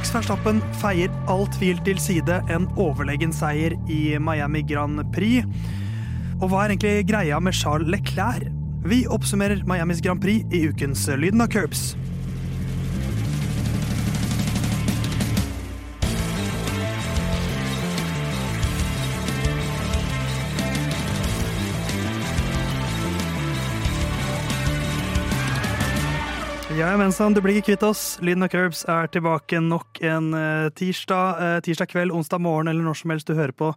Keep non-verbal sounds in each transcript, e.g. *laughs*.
Max Verstappen feier all tvil til side, en overlegen seier i Miami Grand Prix. Og hva er egentlig greia med Charles Leclerc? Vi oppsummerer Miamis Grand Prix i ukens Lyden av Curbs. Ja, mensan, du blir ikke kvitt oss. Lyden av Curbs er tilbake nok en uh, tirsdag, uh, tirsdag kveld, onsdag morgen eller når som helst du hører på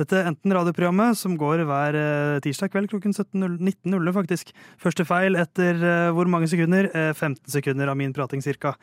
dette enten radioprogrammet, som går hver uh, tirsdag kveld klokken 19.00, faktisk. Første feil etter hvor mange sekunder? 15 sekunder av min prating, cirka.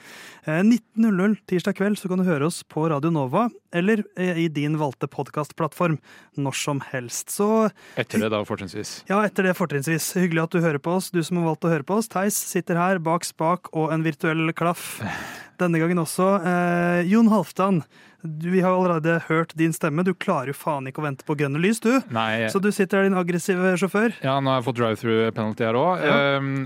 19.00 tirsdag kveld så kan du høre oss på Radio Nova eller i din valgte podkastplattform når som helst. Så Etter det, da, fortrinnsvis. Ja, etter det, fortrinnsvis. Hyggelig at du hører på oss, du som har valgt å høre på oss. Theis sitter her bak spak og en virtuell klaff. *laughs* Denne gangen også. Eh, Jon Halvdan, vi har allerede hørt din stemme. Du klarer jo faen ikke å vente på grønne lys, du. Nei. Så du sitter her, din aggressive sjåfør. Ja, nå har jeg fått drive-through penalty her òg. Ja.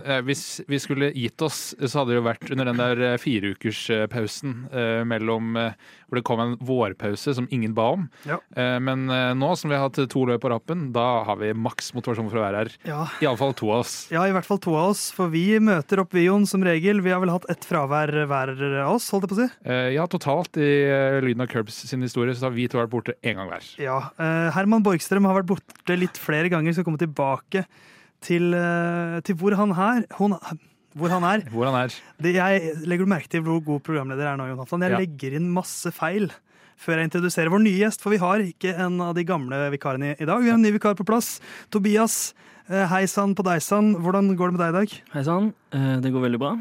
Eh, hvis vi skulle gitt oss, så hadde det jo vært under den der eh, fireukerspausen uh, mellom uh, Hvor det kom en vårpause som ingen ba om. Ja. Men nå som vi har hatt to løp på rappen, da har vi maks motivasjon for å være her. Ja. Iallfall to av oss. ja, i hvert fall to av oss, for vi møter opp, Vion som regel. Vi har vel hatt ett fravær hver av oss, holdt jeg på å si. Ja, totalt i Lyden av Curbs sin historie så har vi to vært borte én gang hver. Ja, eh, Herman Borgstrøm har vært borte litt flere ganger, skal komme tilbake til, eh, til hvor han er. Hun, hvor han er. Hvor han er. Det, jeg legger du merke til hvor god programleder er nå, Jonathan? Jeg Ja. legger inn masse feil før jeg introduserer vår nye gjest, for vi har ikke en av de gamle vikarene i dag. Vi har en ny vikar på plass. Tobias, eh, hei sann på deg sann. Hvordan går det med deg i dag? Hei sann. Eh, Det går veldig bra.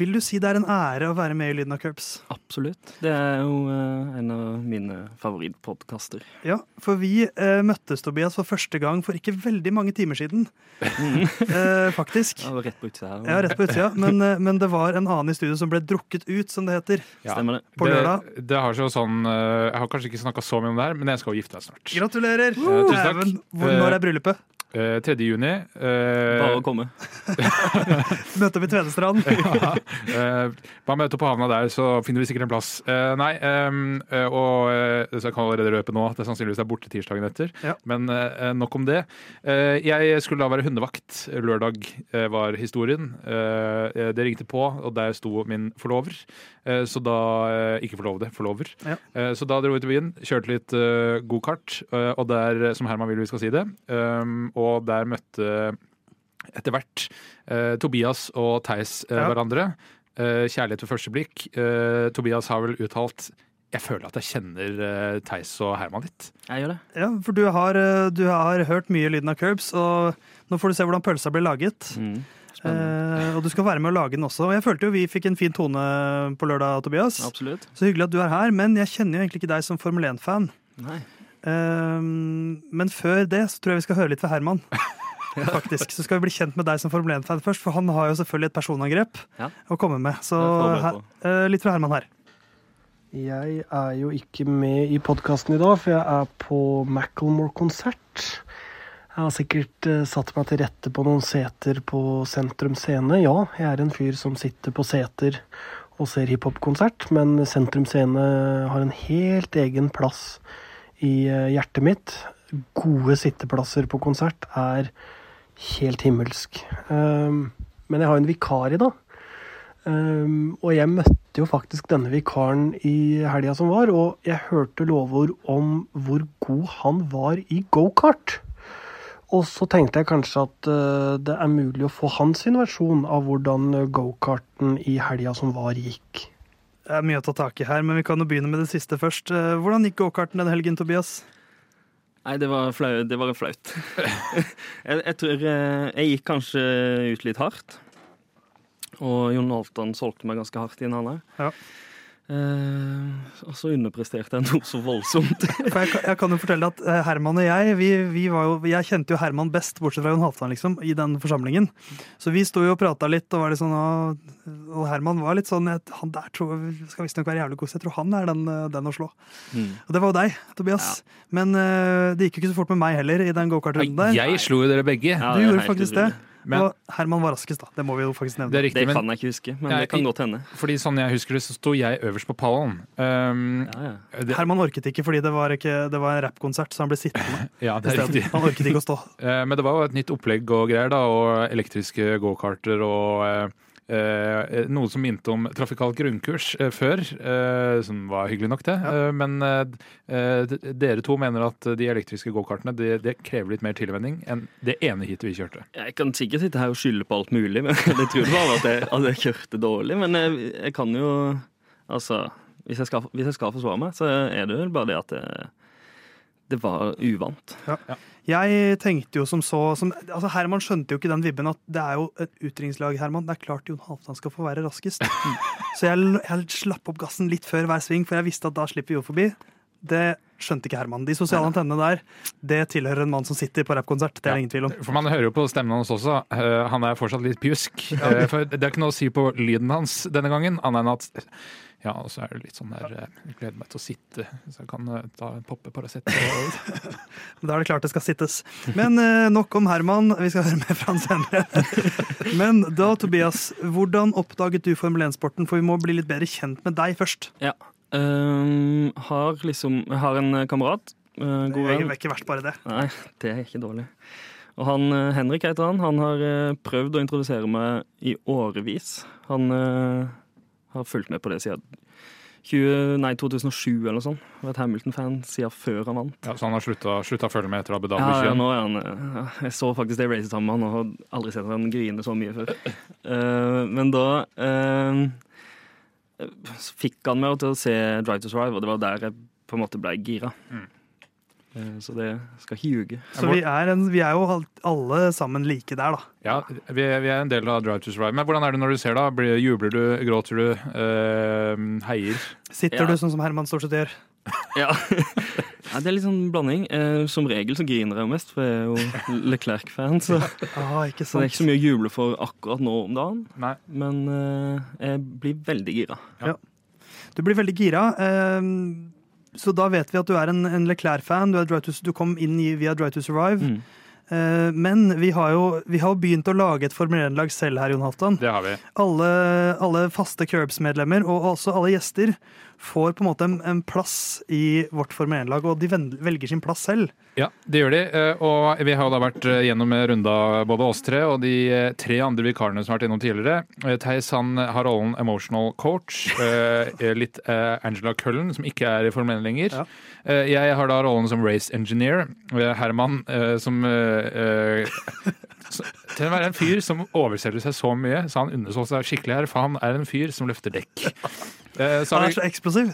Vil du si det er en ære å være med i Lyden av Curbs? Absolutt. Det er jo uh, en av mine favorittpodkaster. Ja, for vi uh, møttes, Tobias, for første gang for ikke veldig mange timer siden. uh, *laughs* faktisk. Var rett på utsida. Ja, rett på utsida. Men, men det var en annen i studio som ble drukket ut, som det heter. Ja. Stemmer det. På lørdag. Det, det har så sånn Jeg har kanskje ikke snakka så mye om det her, men jeg skal jo gifte meg snart. Gratulerer! tusen takk. Hvor, når er bryllupet? Eh, 3. juni. eh, Bare å komme. *laughs* Møte opp i Tvedestrand. *laughs* ja. Eh, bare møte opp på havna der, så finner vi sikkert en plass. Eh, nei, ehm, eh, og eh, så jeg kan allerede røpe nå at det sannsynligvis er borte tirsdagen etter. Ja. Men eh, nok om det. Eh, jeg skulle da være hundevakt. Lørdag eh, var historien. Eh, det ringte på, og der sto min forlover. Eh, så da eh, Ikke forlovede, forlover. Ja. Eh, så da dro vi til byen, kjørte litt uh, gokart, eh, og der, som Herman vil vi skal si det, um, og der møtte etter hvert eh, Tobias og Theis eh, Ja. hverandre. Eh, kjærlighet ved første blikk. Eh, Tobias har vel uttalt jeg føler at jeg kjenner eh, Theis og Herman litt. Jeg gjør det. Ja, for du har, eh, du har hørt mye lyden av curbs, og nå får du se hvordan pølsa blir laget. Mm. Eh, og du skal være med å lage den også. Og jeg følte jo vi fikk en fin tone på lørdag, Tobias. Absolutt. Så hyggelig at du er her, men jeg kjenner jo egentlig ikke deg som Formel 1-fan. Nei. Eh, men før det så tror jeg vi skal høre litt fra Herman. *laughs* Faktisk, Så skal vi bli kjent med deg som Formel 1-fan først, for han har jo selvfølgelig et personangrep Ja. å komme med. Så er her, eh, litt fra Herman her. Jeg er jo ikke med i podkasten i dag, for jeg er på Macclemore-konsert. Jeg har sikkert eh, satt meg til rette på noen seter på Sentrum Scene. Ja, jeg er en fyr som sitter på seter og ser hiphop-konsert, men Sentrum Scene har en helt egen plass i eh, hjertet mitt. Gode sitteplasser på konsert er helt himmelsk. Um, men jeg har en vikar i dag. Um, og jeg møtte jo faktisk denne vikaren i helga som var, og jeg hørte lovord om hvor god han var i gokart. Og så tenkte jeg kanskje at eh, det er mulig å få hans versjon av hvordan gokarten i helga som var, gikk. Det er mye å ta tak i her, men vi kan jo begynne med det siste først. Eh, Hvordan gikk gokarten denne helgen, Tobias? Nei, det var, flau, det var flaut. *laughs* jeg, jeg tror eh, jeg gikk kanskje ut litt hardt. Og Jon Halvdan solgte meg ganske hardt inn, han òg. Ja. Eh, og så underpresterte jeg noe så voldsomt. *laughs* For jeg, kan- jeg kan jo fortelle at eh, Herman og jeg vi, vi var jo, Jeg kjente jo Herman best, bortsett fra Jon Halvdan, liksom, i den forsamlingen. Så vi sto jo og prata litt, og var litt sånn og, Og Herman var litt sånn jeg- Han der tror jeg skal visstnok være jævlig god, så jeg tror han er den, eh, den å slå. Mm. Og det var jo deg, Tobias. Men uh, det gikk jo ikke så fort med meg heller i den gokartrunden der. Jeg slo jo dere begge. Ja, Du gjorde faktisk utrolig. det. Men- og Herman var raskest, da. Det må vi jo faktisk nevne. Det er riktig, Det kan jeg ikke huske, men jeg, det kan godt hende. fordi sånn jeg husker det, så sto jeg øverst på pallen. Um, Ja, ja. det, Herman orket ikke fordi det var, ikke, det var en rappkonsert, så han ble sittende. *laughs* ja, det er riktig. Han orket ikke å stå. *laughs* Eh, Men det var jo et nytt opplegg og greier, da, og elektriske gokarter og eh, eh, noe som minte om trafikalt grunnkurs eh, før, eh, som var hyggelig nok, det. Ja. Eh, men dere to mener at de elektriske gokartene det, det krever litt mer tilvenning enn det ene hitet vi kjørte. Jeg kan sikkert sitte her og skylde på alt mulig, men *laughs* jeg tror det var at jeg, at jeg kjørte dårlig. Men jeg, jeg kan jo Altså, hvis jeg, skal, hvis jeg skal forsvare meg, så er det vel bare det at det, det var uvant. Jeg tenkte jo som så som, altså Herman skjønte jo ikke den vibben at det er jo et utringslag, Herman. Det er klart Jon Halvdan skal få være raskest. *laughs* Så jeg, jeg slapp opp gassen litt før hver sving, for jeg visste at da slipper vi jo forbi. Det skjønte ikke Herman. De sosiale antennene der, det tilhører en mann som sitter på rappkonsert. Det er det ingen tvil om. For man hører jo på stemmen hans også. eh, han er fortsatt litt pjusk. Eh, for det er ikke noe å si på lyden hans denne gangen, annet enn at ja, og så er det litt sånn der eh, Jeg gleder meg til å sitte, så jeg kan ta en poppe Paracet. *laughs* Da er det klart det skal sittes. Men nok om Herman. Vi skal høre mer fra han senere. *laughs* Men da, Tobias, hvordan oppdaget du Formel 1-sporten? For vi må bli litt bedre kjent med deg først. Ja. Ehm, har liksom har en kamerat. Uh, god Det er ikke verst bare det. Nei, *laughs* det er ikke dårlig. Og han, eh, Henrik heter han. Han har eh, prøvd å introdusere meg i årevis. Han uh, har fulgt med på det siden 20, nei, 2007 eller noe sånt. Vært Hamilton-fan siden før han vant. Ja, så han har slutta, å følge med etter Abu Dhabi Ja, ja, nå er han eh, ja, Jeg så faktisk det racet sammen med han og har aldri sett han grine så mye før. Uh, *laughs* men da eh, så fikk han meg til å se Drive to Survive, og det var der jeg på en måte ble gira. Mm. Eh, så det skal ikke ljuge. Så vi er, en, vi er jo alle sammen like der, da. Ja, vi, er- vi er en del av Drive to Survive. Men hvordan er det når du ser da? Blir, jubler du, gråter du, eh, heier? Sitter Ja. du sånn som Herman stort sett gjør? *laughs* Ja. ja, det er litt sånn blanding. Eh, som regel så griner jeg jo mest, for jeg er jo Leclerc-fan. Så, Ah, ikke så det er ikke så mye å juble for akkurat nå om dagen. Nei. Men eh, jeg blir veldig gira. Du blir veldig gira. eh, så da vet vi at du er en, en Leclerc-fan. Du, du kom inn i, via Drive to Survive. Mm. Eh, men vi har jo vi har begynt å lage et Formel 1-lag selv her, Jon Halvdan. Det har vi. Alle, alle faste Curbs-medlemmer og også alle gjester får på en måte en, en plass i vårt Formel 1-lag, og de velger sin plass selv. Ja, det gjør de. eh, Og vi har da vært eh, gjennom runda både oss tre og de tre andre vikarene som har vært innom tidligere. Theis han har rollen emotional coach. Litt Angela Cullen, som ikke er i Formel 1 lenger. Ja. Jeg har da rollen som race engineer. Herman som Til å være en fyr som overselger seg så mye, så han undersolgte seg skikkelig her, for han er en fyr som løfter dekk. Eh, Han er så eksplosiv.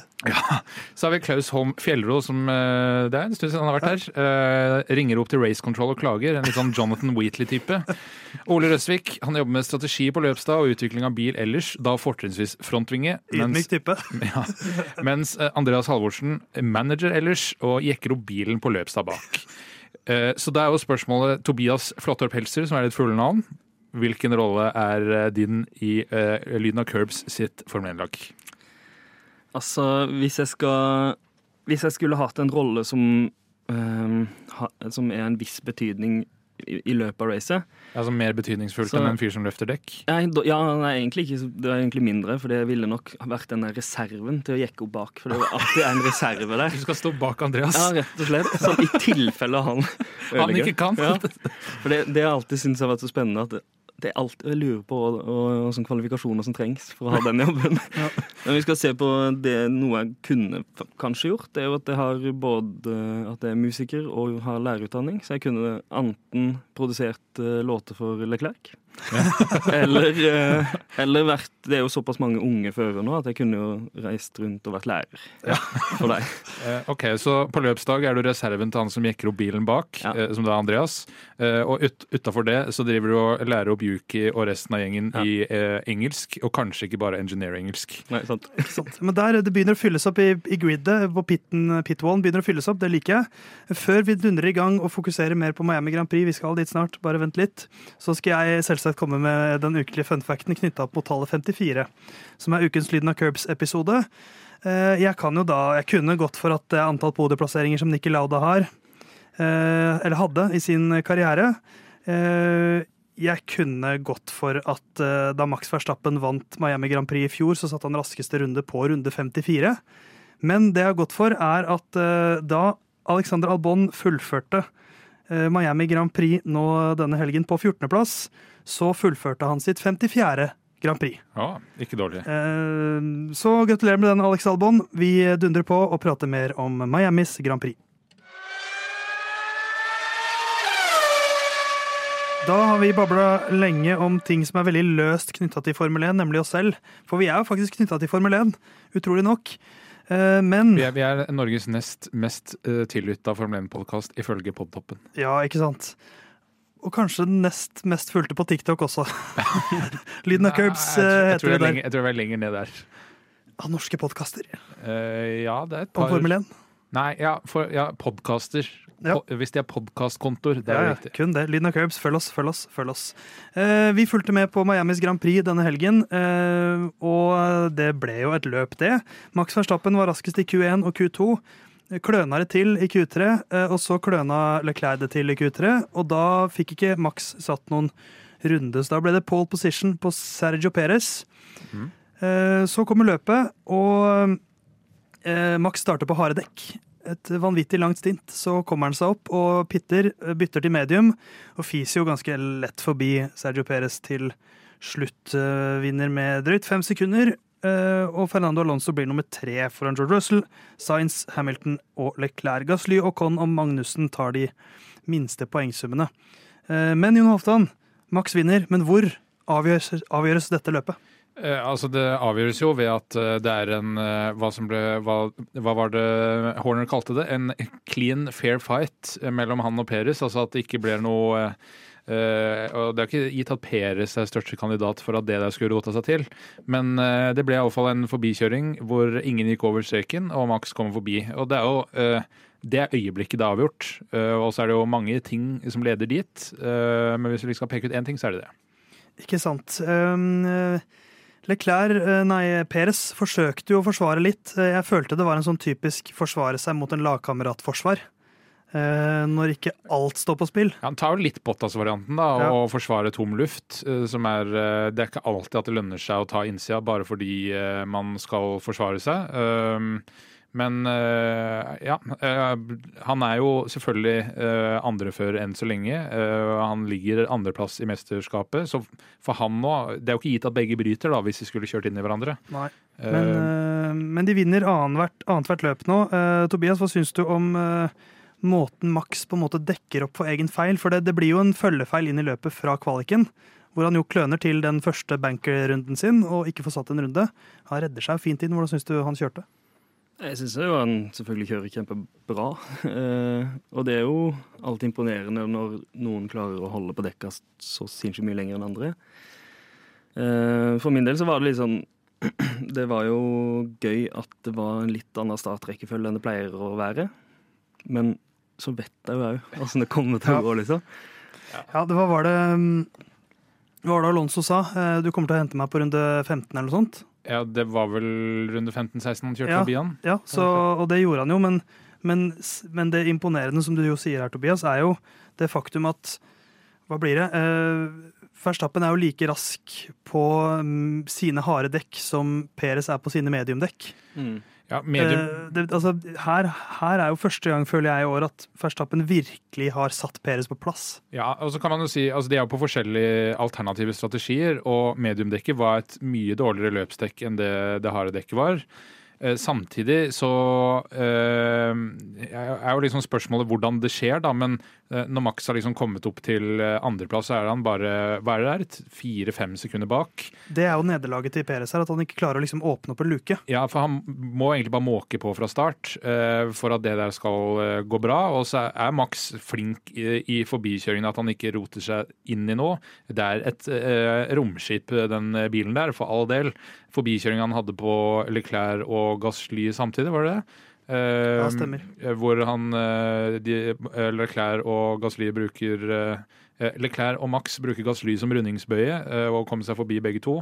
så har vi Klaus Holm Fjellro, som eh, det er en stund siden han har vært her. eh, Ringer opp til Race Control og klager. En litt sånn Jonathan Wheatley-type. Ole Røsvik han jobber med strategi på Løpstad og utvikling av bil ellers, da fortrinnsvis frontvinge. Mens, *laughs* ja, mens eh, Andreas Halvorsen manager ellers og jekker opp bilen på Løpstad bak. Eh, Så det er jo spørsmålet Tobias Flåttorp Helser, som er ditt fulle navn. Hvilken rolle er eh, din i eh, Lyden av Curbs sitt Formel 1-lag? Altså, hvis jeg skal Hvis jeg skulle hatt en rolle som ehm, ha, Som er en viss betydning i, i løpet av racet Altså Mer betydningsfullt Så- enn en fyr som løfter dekk? Ja, nei, egentlig ikke. Det var egentlig mindre, for det ville nok vært den der reserven til å jekke opp bak. For det var alltid en reserve der. *laughs* Du skal stå bak Andreas. Ja, rett og slett. Sånn i tilfelle han Han ikke kan. Ja. For det, det jeg alltid syntes har vært så spennende at det, er alt jeg lurer på hva sånne kvalifikasjoner som trengs for å ha den jobben. *laughs* Men vi skal se på det noe jeg kunne kanskje gjort. Det er jo at jeg har både at jeg er musiker og har lærerutdanning. Så jeg kunne enten produsert eh, låter for Leclerc. *laughs* eller, eh, eller vært Det er jo såpass mange unge førere nå at jeg kunne jo reist rundt og vært lærer for deg. *laughs* Eh, ok, Så på løpsdag er du reserven til han som jekker opp bilen bak, Ja. som da er Andreas. Eh, og ut, utafor det så driver du og lærer opp Yuki og resten av gjengen Ja. i eh, engelsk, og kanskje ikke bare engineer-engelsk. Nei, sant? *laughs* Sant? Men der, det begynner å fylles opp i, i gridet, på pitten, pitwallen begynner å fylles opp, det liker jeg. Før vi dundrer i gang og fokuserer mer på Miami Grand Prix, vi skal dit snart, bare vent litt, så skal jeg selvsagt komme med den ukelige funfacten knytta opp mot tallet 54, som er ukens Lyden av Curbs-episode. Eh, Jeg kan jo da, jeg kunne gått for at det er antall podieplasseringer som Nikki Lauda har, eh, eller hadde i sin karriere. Eh, jeg kunne gått for at da Max Verstappen vant Miami Grand Prix i fjor, så satt han raskeste runde på runde 54. Men det jeg har gått for, er at da Alexander Albon fullførte Miami Grand Prix nå denne helgen på 14.-plass, så fullførte han sitt 54. Grand Prix. Ja, ikke dårlig. så gratulerer med den, Alex Albon. Vi dundrer på og prater mer om Miamis Grand Prix. Da har vi babla lenge om ting som er veldig løst knytta til Formel 1, nemlig oss selv. For vi er jo faktisk knytta til Formel 1, utrolig nok. Eh, men Vi er, vi er Norges nest mest uh, tillytta Formel 1-podkast ifølge Podtoppen. Ja, ikke sant. Og kanskje den nest mest fulgte på TikTok også. *laughs* Lyden av Curbs jeg, heter det der. Lenger, jeg tror vi er lenger ned der. Av norske podkaster. Uh, ja, det er et par Om Formel 1. Nei, ja, for, ja podkaster. Ja. Hvis de er podkastkontoer. Det er Ja, riktig. kun det. Lyden av Curbs, følg oss, følg oss. følg oss. Eh, vi fulgte med på Miamis Grand Prix denne helgen, eh, og det ble jo et løp, det. Max Verstappen var raskest i Q1 og Q2. Kløna det til i Q3, eh, og så kløna Leclerc det til i Q3. Og da fikk ikke Max satt noen runde, så da ble det pole position på Sergio Perez. Mm. Så kommer løpet, og eh, Max starter på harde dekk et vanvittig langt stint, så kommer han seg opp og pitter, bytter til medium, og fiser jo ganske lett forbi Sergio Perez til slutt. Vinner med drøyt fem sekunder, eh, og Fernando Alonso blir nummer tre foran George Russell, Sainz, Hamilton og Leclerc. Gasly, Conn og Magnussen tar de minste poengsummene. Eh, Men Jon Hoftan, Max vinner, men hvor avgjøres, avgjøres dette løpet? Eh, altså Det avgjøres jo ved at eh, det er en eh, hva, ble, hva, hva var det Horner kalte det? En clean, fair fight mellom han og Peres. Altså at det ikke blir noe og Det er ikke gitt at Peres er største kandidat for at det der skulle rota seg til. Men det ble iallfall en forbikjøring hvor ingen gikk over streken, og Max kom forbi. Og det er jo det er øyeblikket det er avgjort. Og så er det jo mange ting som leder dit. Men hvis vi skal peke ut én ting, så er det det. Ikke sant. Um, Leclerc, eh, nei, Peres forsøkte jo å forsvare litt. Eh, Jeg følte det var en sånn typisk forsvare seg mot en lagkameratforsvar. Eh, Når ikke alt står på spill. Ja, Han tar jo litt Bottas-varianten da, Ja. og forsvare tom luft. Som er, det er ikke alltid at det lønner seg å ta innsida bare fordi man skal forsvare seg. Men eh, ja, eh, han er jo selvfølgelig uh, andrefører enn så lenge. Eh, han ligger andreplass i mesterskapet, så for han nå Det er jo ikke gitt at begge bryter da, hvis de skulle kjørt inn i hverandre. Nei. Eh, Men, uh, men de vinner annethvert løp nå. Uh, Tobias, hva syns du om uh, måten Max på en måte dekker opp for egen feil? For det, det blir jo en følgefeil inn i løpet fra kvaliken. Hvor han jo kløner til den første banker-runden sin og ikke får satt en runde. Han redder seg fint inn. Hvordan syns du han kjørte? Jeg syns jo han selvfølgelig kjører kjempebra. *laughs* Eh, og det er jo alltid imponerende når noen klarer å holde på dekka så sinnssykt mye lenger enn andre. Eh, for min del så var det litt sånn *clears throat* Det var jo gøy at det var en litt annen startrekkefølge enn det pleier å være. Men så vet jeg jo òg åssen det kommer til å gå, liksom. Ja, det var, var det mm, Hva var det Alonso sa? Eh, Du kommer til å hente meg på runde 15 eller noe sånt? Ja, det var vel runde 15-16 han kjørte Ja. forbi han. Ja, så, og det gjorde han jo, men, men, men det imponerende som du jo sier her, Tobias, er jo det faktum at Hva blir det? Eh, Verstappen er jo like rask på mm, sine harde dekk som Peres er på sine mediumdekk. Ja, medium, Eh, det, altså, her, her er jo første gang, føler jeg, i år at Verstappen virkelig har satt Peres på plass. Ja, og så kan man jo si, altså De er jo på forskjellige alternative strategier, og mediumdekket var et mye dårligere løpsdekk enn det det harde dekket var. Eh, samtidig så eh, er jo liksom spørsmålet hvordan det skjer, da. Men eh, når Max har liksom kommet opp til andreplass, så er han bare hva er det der, fire-fem sekunder bak. Det er jo nederlaget til Peres her, at han ikke klarer å liksom åpne opp en luke. Ja, for han må egentlig bare måke på fra start eh, for at det der skal gå bra. Og så er Max flink i, forbikjøringen, at han ikke roter seg inn i noe. Det er et romskip, den bilen der, for all del. Forbikjøringen han hadde på Leclerc og Gasly samtidig, var det det? Eh, Ja, stemmer. Hvor han eh, de, eh, Leclerc og Gasly bruker eh, Leclerc og Max bruker Gasly som rundingsbøye og kommer seg forbi begge to.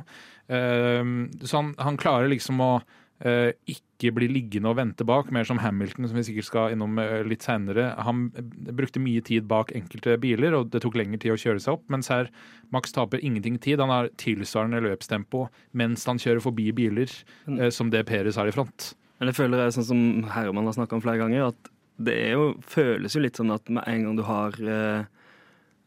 Eh, Så han, han klarer liksom å ikke bli liggende og vente bak, mer som Hamilton, som vi sikkert skal innom eh, litt seinere. Han eh, brukte mye tid bak enkelte biler, og det tok lengre tid å kjøre seg opp. Mens her Max taper ingenting tid. Han har tilsvarende løpstempo mens han kjører forbi biler, eh, som det Peres har i front. Men jeg føler er sånn som Herman har snakka om flere ganger, at det er jo, føles jo litt sånn at med en gang du har eh,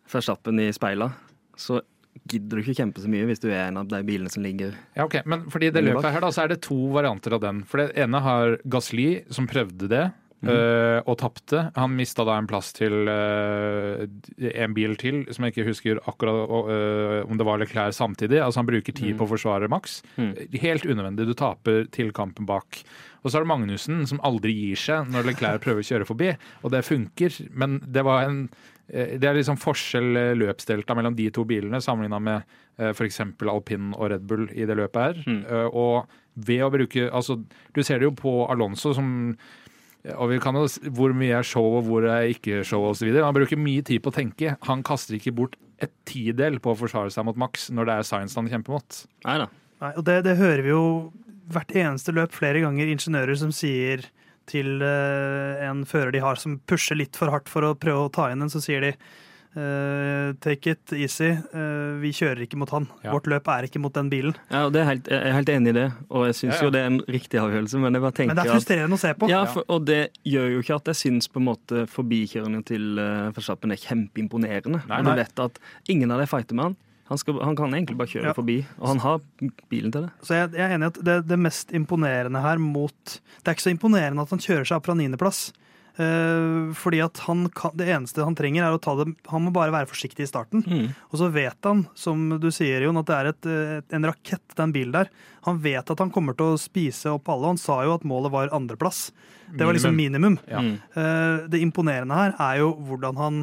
Verstappen i speila, så gidder du ikke kjempe så mye hvis du er en av de bilene som ligger Ja, ok, men fordi det løpet her da, så er det to varianter av den. For det ene har Gasly, som prøvde det. Øh, og tapte. Han mista da en plass til uh, en bil til, som jeg ikke husker akkurat uh, om det var Leclerc samtidig. Altså Han bruker tid på å forsvare Max. Mm. Helt unødvendig. Du taper til kampen bak. Og så er det Magnussen, som aldri gir seg når Leclerc prøver å kjøre forbi. Og det funker, men det var en det er liksom forskjell løpsdelta mellom de to bilene sammenligna med f.eks. alpin og Red Bull i det løpet her. Mm. Og ved å bruke Altså, du ser det jo på Alonso som og vi kan jo, s- Hvor mye er show og hvor er ikke show osv. Han bruker mye tid på å tenke. Han kaster ikke bort et tidel på å forsvare seg mot Max når det er science han kjemper mot. Nei da. Nei, og det, det hører vi jo hvert eneste løp flere ganger ingeniører som sier til eh, en fører de har som pusher litt for hardt for å prøve å ta inn en, så sier de eh, take it easy, Uh, vi kjører ikke mot han. Ja. Vårt løp er ikke mot den bilen. Ja, og det er helt, jeg er helt enig i det, og jeg syns Ja, ja. jo det er en riktig avgjørelse, men jeg bare Men det er at frustrerende å se på. ja, for, Og det gjør jo ikke at jeg syns på en måte forbikjøringen til uh, Verstappen er kjempeimponerende. Nei, nei. du vet at ingen av de fighter med han. Han, skal, han kan egentlig bare kjøre Ja. forbi, og han har bilen til det. Så jeg, jeg er enig i at det, det mest imponerende her mot Det er ikke så imponerende at han kjører seg opp fra niendeplass. Uh, fordi at han kan, det eneste han trenger, er å ta det Han må bare være forsiktig i starten. Og så vet han, som du sier, Jon, at det er et, eh, en rakett, den bilen der. Han vet at han kommer til å spise opp alle. Han sa jo at målet var andreplass. Det var liksom minimum. Ja. Mm. Eh, det imponerende her er jo hvordan han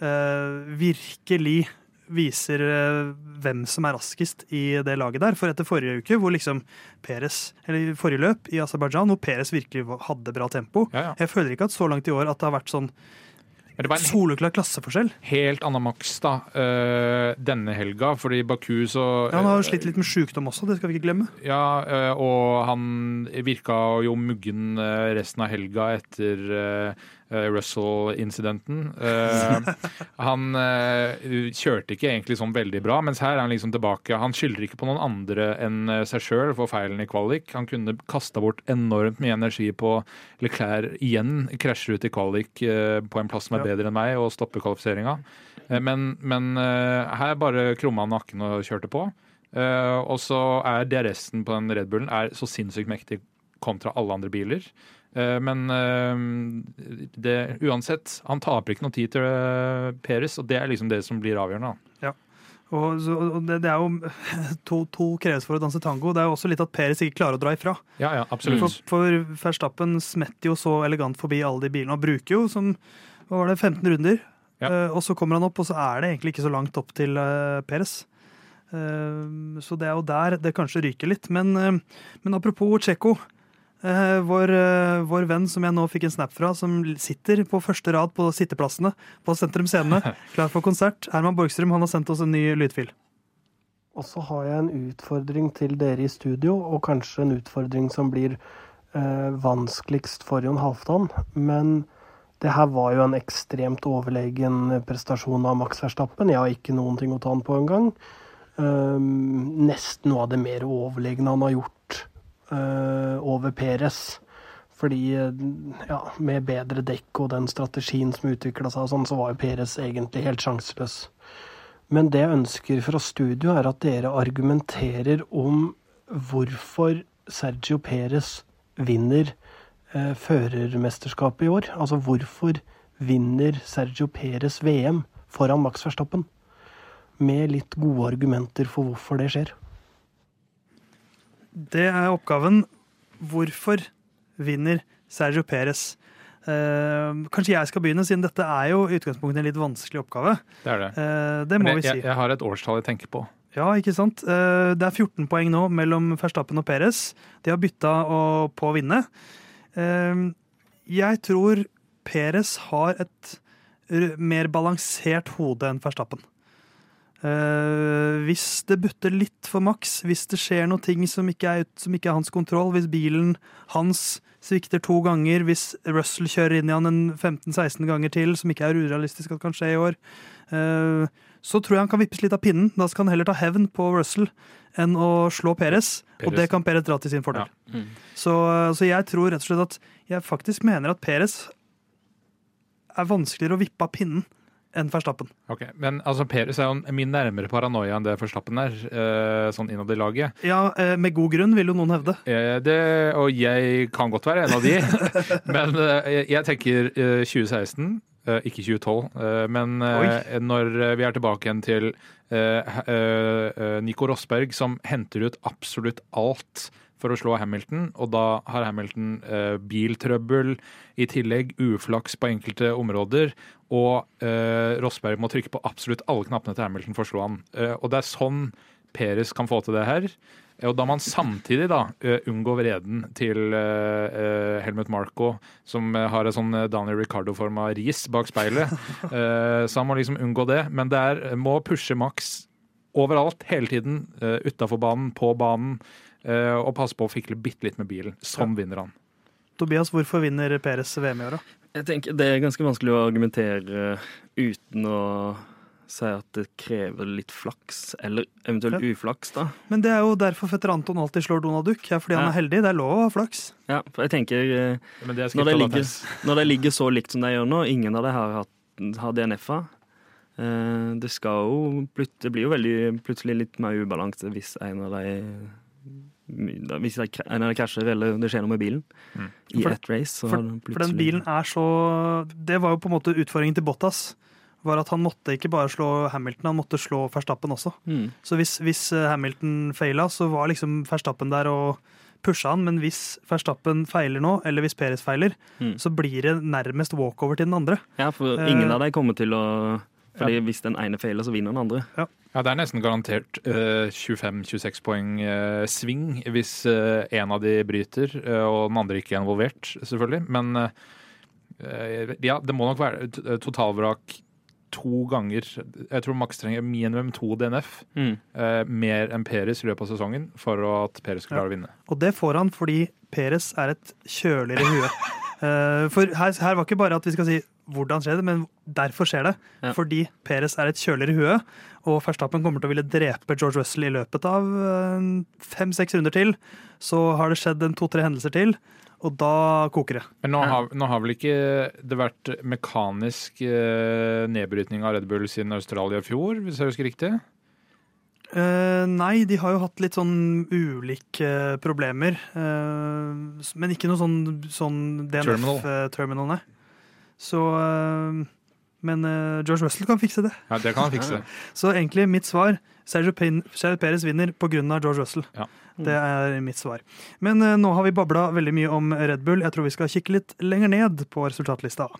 eh, virkelig viser eh, hvem som er raskest i det laget der. For etter forrige uke, hvor liksom Peres, eller forrige løp i Aserbajdsjan, hvor Peres virkelig hadde bra tempo Ja, ja. Jeg føler ikke at så langt i år at det har vært sånn soleklar klasseforskjell. helt annen maks da, øh, denne helga, fordi Baku så Ja, han har jo slitt litt med sjukdom også, det skal vi ikke glemme. Ja, og han virka jo muggen resten av helga etter Russell-incidenten. Øh, han øh, kjørte ikke egentlig sånn veldig bra, mens her er han liksom tilbake. Han skylder ikke på noen andre enn seg sjøl for feilen i kvalik. Han kunne kasta bort enormt mye energi på Leclerc igjen, krasjer ut i kvalik på en plass som er bedre enn meg, og stopper kvalifiseringa. Eh, Men, men her bare krumma han nakken og kjørte på. Eh, og så er DRS-en på den Red Bullen er så sinnssykt mektig kontra alle andre biler. Eh, men eh, det, uansett, han taper ikke noe tid til uh, Peres, og det er liksom det som blir avgjørende. Ja. Og, så, og det, det er jo *laughs* to, to kreves for å danse tango. Det er jo også litt at Peres ikke klarer å dra ifra. Ja, ja, absolutt. For, for Verstappen smetter jo så elegant forbi alle de bilene og bruker jo som hva var det, 15 runder. Ja. Eh, og så kommer han opp, og så er det egentlig ikke så langt opp til uh, Peres. Eh, så det er jo der det kanskje ryker litt. Men, eh, men apropos Tsjekko. Eh, vår, eh, vår venn som jeg nå fikk en snap fra, som sitter på første rad på sitteplassene på Sentrum Scene, *laughs* klar for konsert. Herman Borgstrøm han har sendt oss en ny lydfil. Og så har jeg en utfordring til dere i studio, og kanskje en utfordring som blir eh, vanskeligst for Jon Halvdan. Men det her var jo en ekstremt overlegen prestasjon av Max Verstappen. Jeg har ikke noen ting å ta han på engang. Um, nesten noe av det mer overlegne han har gjort over Peres. Fordi eh, ja, med bedre dekk og den strategien som utvikla seg, sånn, så var jo Peres egentlig helt sjanseløs. Men det jeg ønsker fra studio, er at dere argumenterer om hvorfor Sergio Perez vinner eh, førermesterskapet i år. Altså hvorfor vinner Sergio Perez VM foran Max Verstappen? Med litt gode argumenter for hvorfor det skjer. Det er oppgaven. Hvorfor vinner Sergio Perez? Uh, kanskje jeg skal begynne, siden dette er jo i utgangspunktet en litt vanskelig oppgave. Det er det. Uh, det må vi si. jeg, jeg har et årstall jeg tenker på. Ja, ikke sant? Uh, Det er 14 poeng nå mellom Verstappen og Perez. De har bytta på å vinne. Jeg tror Perez har et mer balansert hode enn Verstappen. Eh, hvis det butter litt for Max, hvis det skjer noe ting som ikke, er, som ikke er hans kontroll, hvis bilen hans svikter to ganger, hvis Russell kjører inn i han en 15-16 ganger til, som ikke er urealistisk at kan skje i år, uh, så tror jeg han kan vippes litt av pinnen. Da skal han heller ta hevn på Russell enn å slå Perez, og det kan Perez dra til sin fordel. Ja. Mm. Så, så jeg tror rett og slett at jeg faktisk mener at Perez er vanskeligere å vippe av pinnen enn Verstappen. Ok, Men altså, Peres er jo mye nærmere paranoia enn det Forstappen er, eh, sånn innad i laget. Ja, eh, med god grunn, vil jo noen hevde. Eh, Det, og jeg kan godt være en av de, *laughs* men jeg tenker eh, 2016, eh, ikke 2012. eh, Men eh, når vi er tilbake igjen til Nico Rosberg, som henter ut absolutt alt for å slå Hamilton, og da har Hamilton eh, biltrøbbel, i tillegg uflaks på enkelte områder, og eh, Rosberg må trykke på absolutt alle knappene til Hamilton for å slå han. Eh, og det er sånn Peres kan få til det her. Eh, Og da man samtidig da eh, unngår vreden til uh, Helmut Marko, som har en sånn Daniel Ricardo-forma ris bak speilet. Uh, *laughs* Så han må liksom unngå det. Men det er, må pushe maks overalt, hele tiden. Uh, Utafor banen, på banen. Eh, Og passe på å fikle bitte litt med bilen. Sånn vinner han. Tobias, hvorfor vinner Peres VM i år, da? Jeg tenker Det er ganske vanskelig å argumentere uten å si at det krever litt flaks, eller eventuelt uflaks, da. Men det er jo derfor fetter Anton alltid slår Donald Duck. Ja, fordi han er heldig. Det er lov å ha flaks. Ja, for jeg tenker eh, det Når det, ligger, når det ligger så likt som det gjør nå, ingen av dem har, har DNF-a. Eh, det skal jo Det blir jo veldig plutselig litt mer ubalanse hvis en av de hvis det krasjer eller det skjer noe med bilen Mm. i For- ett race. Så For, for den bilen er så Det var jo på en måte utfordringen til Bottas. Var at han måtte ikke bare slå Hamilton, han måtte slå Verstappen også. Mm. Så hvis, hvis eh, Hamilton feila, så var liksom Verstappen der og pusha han. Men hvis Verstappen feiler nå, eller hvis Perez feiler, Mm. så blir det nærmest walkover til den andre. Ja, for ingen ingen av dem kommer til å Fordi hvis den ene feiler, så vinner den andre. Ja, det er nesten garantert uh, 25-26 poeng uh, sving hvis uh, en av de bryter, eh, og den andre ikke er involvert, selvfølgelig. Men eh, ja, det må nok være totalvrak to ganger. Jeg tror Max trenger minimum to DNF. Mm. eh, mer enn Peres i løpet av sesongen for at Peres skal Ja. å vinne. Og det får han fordi Peres er et kjøligere hue. *laughs* Eh, for her, her var ikke bare at vi skal si hvordan skjer det, men derfor skjer det. Ja. Fordi Perez er et kjøligere hue, og Verstappen kommer til å ville drepe George Russell i løpet av fem-seks runder til. Så har det skjedd en to-tre hendelser til, og da koker det. Men nå har, nå har vel ikke det vært mekanisk eh, nedbrytning av Red Bull siden Australia i fjor, hvis jeg husker riktig? Eh, nei, de har jo hatt litt sånn ulike problemer. Uh, men ikke noe sånn, sånn Terminal. DNF-terminal, nei. Så eh, Men eh, George Russell kan fikse det. Ja, Det kan han fikse. *laughs* Så egentlig mitt svar Sergio, Pin- Sergio Perez vinner pga. George Russell. Ja. Det er mitt svar. Men eh, nå har vi babla veldig mye om Red Bull. Jeg tror vi skal kikke litt lenger ned på resultatlista.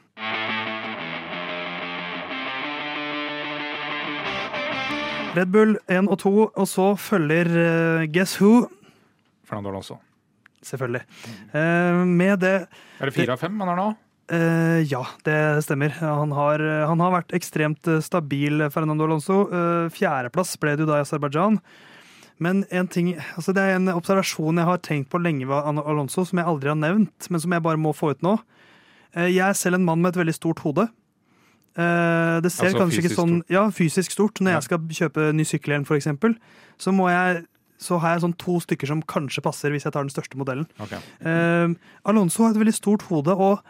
Red Bull 1 og 2, og så følger uh, Guess Who, Fernando Alonso. selvfølgelig. Uh, med det Er det fire av fem han har nå? Uh, ja, det stemmer. Han har, han har vært ekstremt stabil, Fernando Alonso. Fjerdeplass ble det jo da i Aserbajdsjan. Men en ting, altså det er en observasjon jeg har tenkt på lenge ved Alonso, som jeg aldri har nevnt, men som jeg bare må få ut nå. Jeg er selv en mann med et veldig stort hode. Eh, det ser Altså kanskje ikke sånn stort? Ja, fysisk stort. Når Ja. jeg skal kjøpe ny sykkelhjelm, for eksempel, så må jeg så har jeg sånn to stykker som kanskje passer hvis jeg tar den største modellen. Okay. Eh, Alonso har et veldig stort hode, og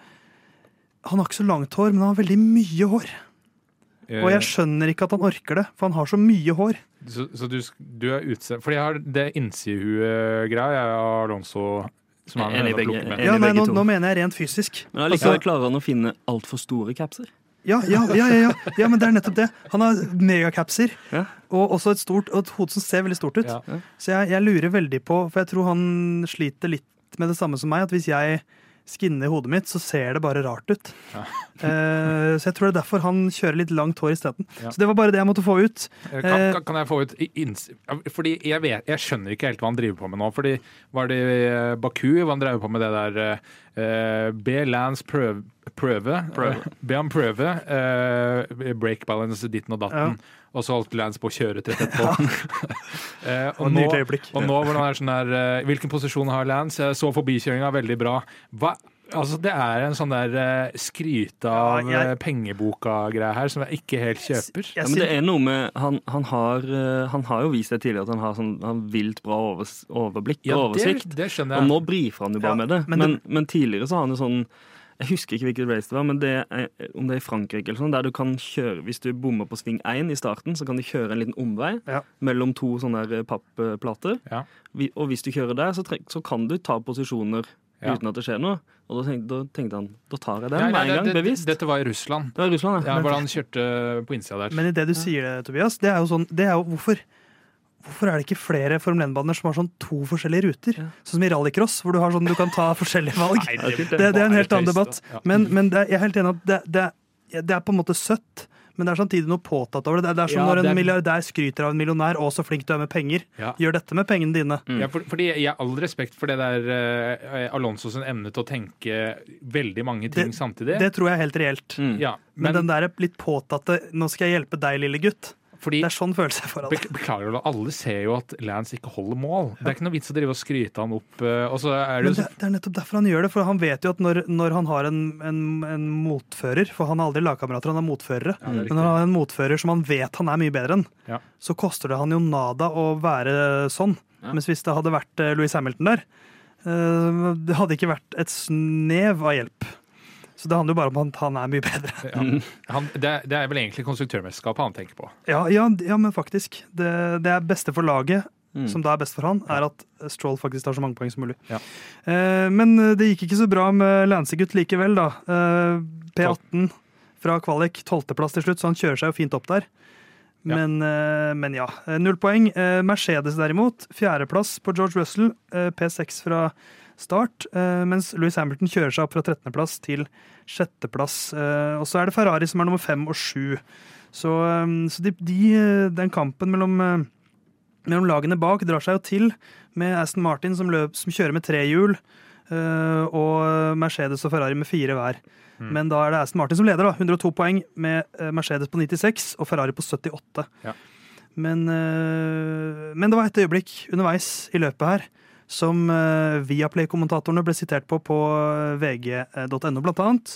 han har ikke så langt hår, men han har veldig mye hår. Eh, Og jeg skjønner ikke at han orker det, for han har så mye hår. Så, så du, du er utse... Fordi jeg har det innsidehue-greia jeg har Alonso som han begge- med. enig. Ja, nei, nå, nå mener jeg rent fysisk. Men allikevel Altså- klarer han å finne altfor store capser. Ja, ja, ja, ja, ja. men det er nettopp det. Han har megacapser, Ja. og også et, stort, og et hode som ser veldig stort ut. Så jeg, jeg lurer veldig på, for jeg tror han sliter litt med det samme som meg, at hvis jeg skinner hodet mitt, så ser det bare rart ut. Ja. *laughs* Eh, så jeg tror det er derfor han kjører litt langt hår isteden. Ja. Så det var bare det jeg måtte få ut. Eh, Kan, Eh, kan, kan jeg få ut inns... Fordi jeg, vet, jeg skjønner ikke helt hva han driver på med nå. Fordi Var det Baku hva han drev på med det der eh, Be Lance prøve, prøve. Prøve. *laughs* Be han prøve eh, break balance ditten og datten. Og så holdt Lance på å kjøre til etterpå. *laughs* eh, og, Og nå, og nå hvordan er sånn der eh, Hvilken posisjon har Lance? Jeg så forbikjøringa veldig bra. Hva? Altså, det er en sånn der eh, skryte av Ja, jeg- eh, pengeboka-greie her som jeg ikke helt kjøper. Jeg Ja, men det er noe med Han, han, har, eh, han har jo vist det tidligere at han har sånn han vilt bra over, overblikk Ja, og det, oversikt. det skjønner Og nå brifer han jo bare Ja, med det. men Men, det- men, tidligere så har han jo sånn Jeg husker ikke hvilket race det var, men det er, om det er i Frankrike eller sånn, der du kan kjøre Hvis du bommer på sving 1 i starten, så kan du kjøre en liten omvei Ja. mellom to sånne der pappplater. Ja. Og hvis du kjører der, så, treng, så kan du ta posisjoner Ja. uten at det skjer noe. Og da tenkte, da tenkte han da tar jeg den med en gang, det- bevisst. Dette var i Russland. Det var Russland, ja. Ja, hvor han kjørte på innsida der. Men i det du sier det, Tobias, det er jo sånn det er jo hvorfor Hvorfor er det ikke flere Formel 1-baner som har sånn to forskjellige ruter? Ja. Sånn som i rallycross, hvor du har sånn du kan ta forskjellige valg. Nei, det- det, det er en helt annen debatt. Ja. Men, men det, er- jeg er helt enig at det, det, er- det er på en måte søtt. Men det er samtidig noe påtatt over det. Det er, det er som Ja, når en er- milliardær skryter av en millionær, å så flink du er med penger. Ja. Gjør dette med pengene dine. Mm. Ja, for, fordi Jeg har all respekt for det der uh, Alonso sin evne til å tenke veldig mange ting Det- samtidig. Det tror jeg er helt reelt. Mm. ja, Men, men den der litt påtatte 'nå skal jeg hjelpe deg, lille gutt', fordi det er sånn følelse jeg får av det. Beklager, alle ser jo at Lance ikke holder mål. Det er ikke noe vits å drive og skryte han opp. eh, er det, det, det er nettopp derfor han gjør det, for han vet jo at når, når han har en, en, en motfører For han har aldri lagkamerater, han har motførere. Ja, Men når han har en motfører som han vet han er mye bedre enn, Ja. så koster det han jo nada å være sånn. Ja. Mens hvis det hadde vært eh, Louis Hamilton der, eh, det hadde ikke vært et snev av hjelp. Så det handler jo bare om at han er mye bedre. ja, han, det, er- det er vel egentlig konstruktørmesterskapet han tenker på. Ja, ja, ja men faktisk. Det, det er beste for laget, Mm. som da er best for han, er at Stroll faktisk tar så mange poeng som mulig. Ja. Eh, men det gikk ikke så bra med Lancegut likevel, da. Eh, P18 fra kvalik, tolvteplass til slutt, så han kjører seg jo fint opp der. Ja. Men, eh, men ja, eh, null poeng. Eh, Mercedes derimot, fjerdeplass på George Russell, eh, P6 fra start. Eh, mens Louis Hamilton kjører seg opp fra 13.-plass til sjetteplass. Eh, og så er det Ferrari som er nummer fem og sju. Så, eh, så de, de, den kampen mellom, mellom lagene bak drar seg jo til med Aston Martin som, løp, som kjører med tre hjul, og Mercedes og Ferrari med fire hver. Mm. Men da er det Aston Martin som leder, da. 102 poeng, med Mercedes på 96 og Ferrari på 78. Ja. Men, men det var et øyeblikk underveis i løpet her som via Viaplay-kommentatorene ble sitert på på vg.no, blant annet.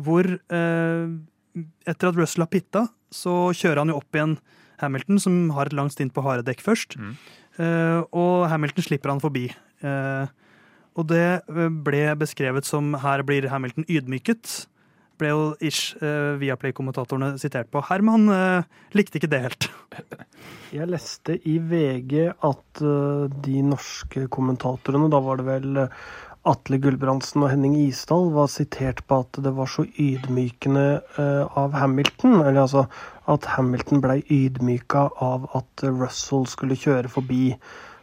Hvor eh, etter at Russell har pitta, så kjører han jo opp igjen Hamilton, som har et langt stint på harde dekk først. Mm. Eh, og Hamilton slipper han forbi. Eh, og det eh, ble beskrevet som her blir Hamilton ydmyket. Ble jo ish eh, Viaplay-kommentatorene sitert på. Herman eh, likte ikke det helt. *laughs* Jeg leste i VG at eh, de norske kommentatorene, da var det vel Atle Gulbrandsen og Henning Isdal, var sitert på at det var så ydmykende av Hamilton. Eller altså at Hamilton blei ydmyka av at Russell skulle kjøre forbi.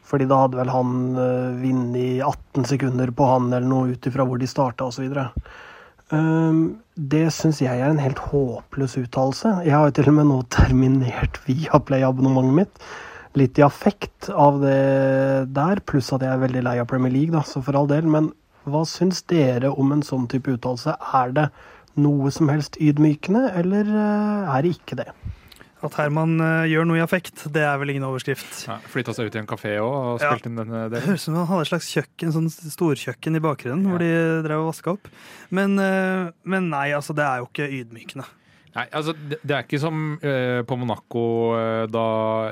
Fordi da hadde vel han vunnet 18 sekunder på han eller noe ut ifra hvor de starta osv. Um, det syns jeg er en helt håpløs uttalelse. Jeg har jo til og med nå *laughs* terminert Viaplay-abonnementet mitt. Litt i affekt av det der, pluss at jeg er veldig lei av Premier League, da, så for all del. Men hva syns dere om en sånn type uttalelse? Er det noe som helst ydmykende, eller eh, er det ikke det? At Herman uh, gjør noe i affekt, det er vel ingen overskrift. Ja, Flytta seg ut i en kafé òg og Ja. inn denne delen. høres ut som han hadde et slags kjøkken, sånn storkjøkken i bakgrunnen, hvor de drev og vaska opp. Men, uh, men nei, altså, det er jo ikke ydmykende. Nei, altså, det, det er ikke som uh, på Monaco da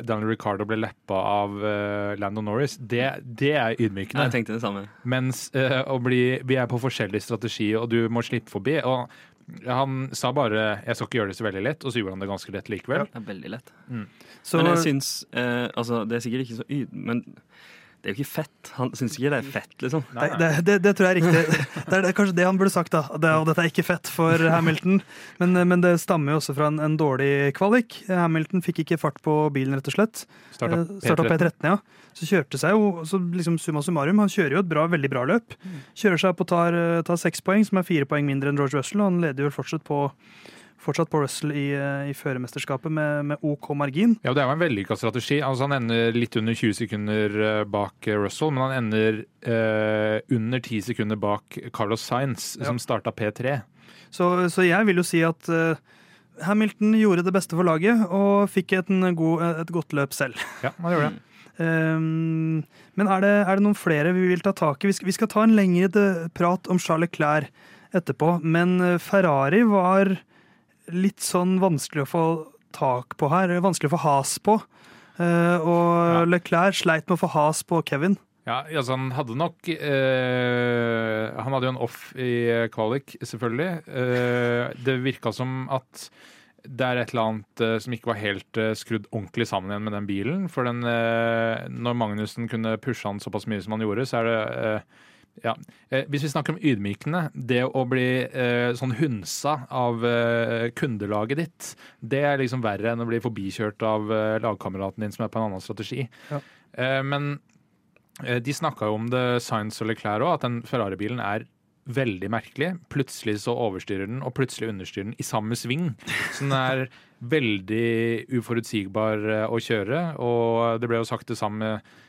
Daniel Ricardo ble leppa av uh, Lando Norris. Det, det er ydmykende. Jeg tenkte det samme. Mens å bli, vi er på forskjellig strategi, og du må slippe forbi. Og han sa bare 'jeg skal ikke gjøre det så veldig lett', og så gjorde han det ganske lett likevel. Det er veldig lett. Så, men jeg syns eh, Altså, det er sikkert ikke så yd... Men det er jo ikke fett. Han syns ikke det er fett, liksom. Nei, det, det, det tror jeg er riktig. Det er det, kanskje det han burde sagt, da. Det, og dette er ikke fett for Hamilton. Men, men det stammer jo også fra en, en dårlig kvalik. Hamilton fikk ikke fart på bilen, rett og slett. Starta Eh, P13. P13, ja. Så kjørte seg jo så liksom summa summarum. Han kjører jo et bra, veldig bra løp. Kjører seg opp og tar, eh, tar seks poeng, som er fire poeng mindre enn George Russell. og Han leder jo fortsatt på, fortsatt på Russell i, eh, i førermesterskapet med, med OK margin. Ja, Det er jo en vellykka strategi. Altså, han ender litt under 20 sekunder eh, bak eh, Russell, men han ender eh, under 10 sekunder bak Carlos Sainz, Ja. som starta P3. Så, så jeg vil jo si at eh, Hamilton gjorde det beste for laget og fikk god, et godt løp selv. *laughs* Ja, han gjorde det. Um, men er det, er det noen flere vi vil ta tak i? Vi skal, vi skal ta en lengre prat om Charles Clair etterpå, men Ferrari var litt sånn vanskelig å få tak på her. Vanskelig å få has på. Eh, og Ja. Leclerc sleit med å få has på Kevin. Ja, altså han hadde nok eh, Han hadde jo en off i Qualic, kvalik, selvfølgelig. Eh, det virka som at det er et eller annet eh, som ikke var helt eh, skrudd ordentlig sammen igjen med den bilen. For den, eh, når Magnussen kunne pushe han såpass mye som han gjorde, så er det ja. Eh, hvis vi snakker om ydmykende, det å bli eh, sånn hunsa av eh, kundelaget ditt, det er liksom verre enn å bli forbikjørt av eh, lagkameraten din som er på en annen strategi. Ja. Eh, men eh, de snakka jo om det Science og Leclerc òg, at den Ferrari-bilen er veldig merkelig. Plutselig så overstyrer den, og plutselig understyrer den i samme sving. Så den er veldig uforutsigbar å kjøre, og det ble jo sagt det samme eh,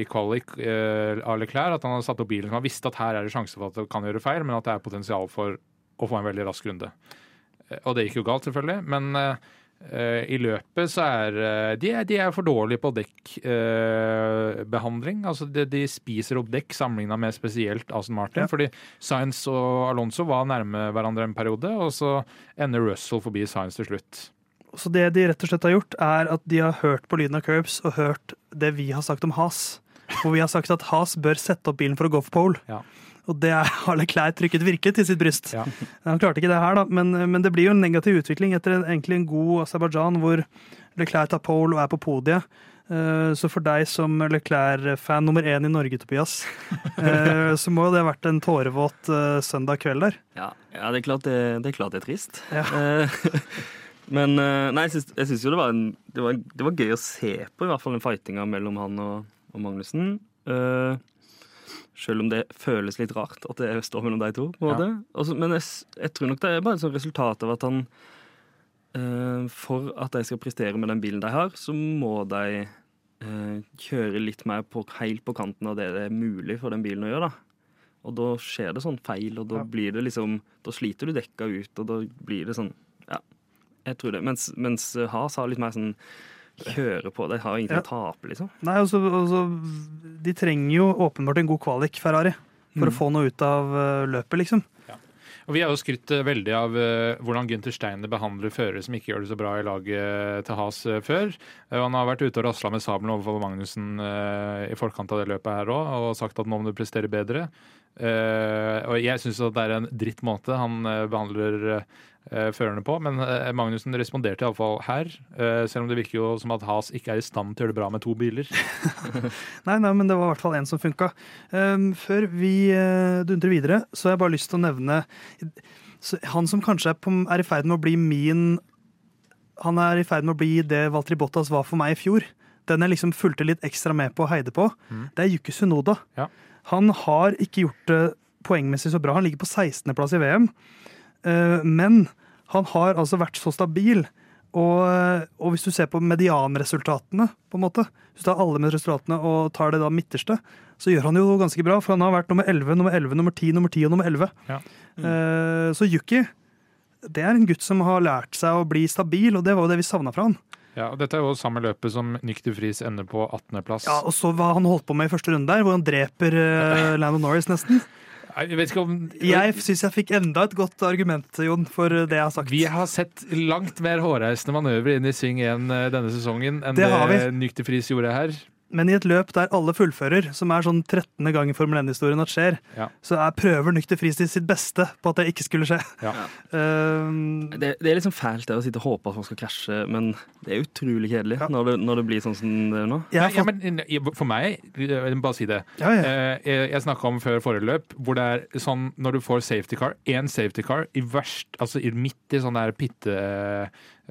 i kvalik eh, av Leclerc, at han hadde satt opp bilen han visste at her er det sjanse for at det kan gjøre feil, men at det er potensial for å få en veldig rask runde. Eh, Og det gikk jo galt, selvfølgelig, men eh, eh, i løpet så er eh, de, er de er for dårlige på dekkbehandling. altså de, de spiser opp dekk sammenligna med spesielt Aston Martin. Ja. Fordi Science og Alonso var nærme hverandre en periode, og så ender Russell forbi Science til slutt. Så det de rett og slett har gjort, er at de har hørt på lyden av curbs og hørt det vi har sagt om Has. Hvor vi har sagt at Has bør sette opp bilen for å gå for pole. Ja. Og det er- har Leclerc trykket virket til sitt bryst. Ja. Han klarte ikke det her, da, men, men det blir jo en negativ utvikling etter en, egentlig en god Aserbajdsjan, hvor Leclerc tar pole og er på podiet. Eh, Så for deg som Leclerc-fan nummer én i Norge, Tobias, *laughs* eh, så må jo det ha vært en tårevåt eh, søndag kveld der. Ja, ja det, er klart det, det er klart det er trist. Ja. *laughs* Men eh, nei, jeg syns, jo det var, en, det, var, det var gøy å se på, i hvert fall den fightinga mellom han og, og Magnussen. Uh, selv om det føles litt rart at det står mellom de to. på Ja. Også, men jeg, jeg tror nok det er bare et resultat av at han uh, For at de skal prestere med den bilen de har, så må de uh, kjøre litt mer på, helt på kanten av det det er mulig for den bilen å gjøre. da. Og da skjer det sånn feil, og da Ja. blir det liksom Da sliter du dekka ut, og da blir det sånn Ja, jeg tror det. Mens, mens Has har litt mer sånn kjøre på. De har ingenting Ja. å tape, liksom. Nei, altså, altså De trenger jo åpenbart en god kvalik, Ferrari, for å få noe ut av eh, løpet, liksom. Og Vi har jo skrytt eh, veldig av eh, hvordan Gunther Steiner behandler førere som ikke gjør det så bra i laget til Has før. Han har vært ute og rasla med sabelen overfor Magnussen i forkant av det løpet her òg, og sagt at nå må du prestere bedre. Eh, og jeg syns det er en dritt måte han eh, behandler eh, førerne på, men eh, Magnussen responderte iallfall her. eh, selv om det virker jo som at Has ikke er i stand til å gjøre det bra med to biler. *laughs* Nei, nei, men det var i hvert fall en som funka. Um, før vi dundrer videre, så har jeg bare lyst til å nevne så han som kanskje er, på, i ferd med å bli min Han er i ferd med å bli det Valtteri Bottas var for meg i fjor. Den jeg liksom fulgte litt ekstra med på og heide på. Det er Yuki Sunoda. Ja. Han har ikke gjort det poengmessig så bra. Han ligger på 16.-plass i VM. Eh, men han har altså vært så stabil. Og, og hvis du ser på medianresultatene, på en måte, hvis du tar alle resultatene og tar det da midterste, så gjør han jo ganske bra. For han har vært nummer 11, nummer 11, nummer 10, nummer 10 og nummer 11. Ja. Mm. så Yuki, det er en gutt som har lært seg å bli stabil, og det var jo det vi savna fra han. Ja, og Dette er jo samme løpet som Nyk de Vries ender på 18.-plass. Ja, Og så hva han holdt på med i første runde der, hvor han dreper uh, Landon Norris nesten. Jeg vet ikke om Jeg syns jeg fikk enda et godt argument, Jon, for det jeg har sagt. Vi har sett langt mer hårreisende manøver inn i sving 1 denne sesongen enn Det det, har vi. Nyk de Vries gjorde her. Men i et løp der alle fullfører, som er sånn 13. gang i Formel 1-historien at skjer, Ja. så er prøver Nykter fristid sitt beste på at det ikke skulle skje. Ja. Um, *laughs* Det, det er liksom fælt det å sitte og håpe at folk skal krasje, men det er utrolig kjedelig Ja. når, det, når det blir sånn som det er nå. fått, men For meg, bare si det. ja, ja. Eh, Jeg, jeg snakka om før forrige løp, hvor det er sånn når du får safety car, én safety car i verst, altså i, midt i sånn der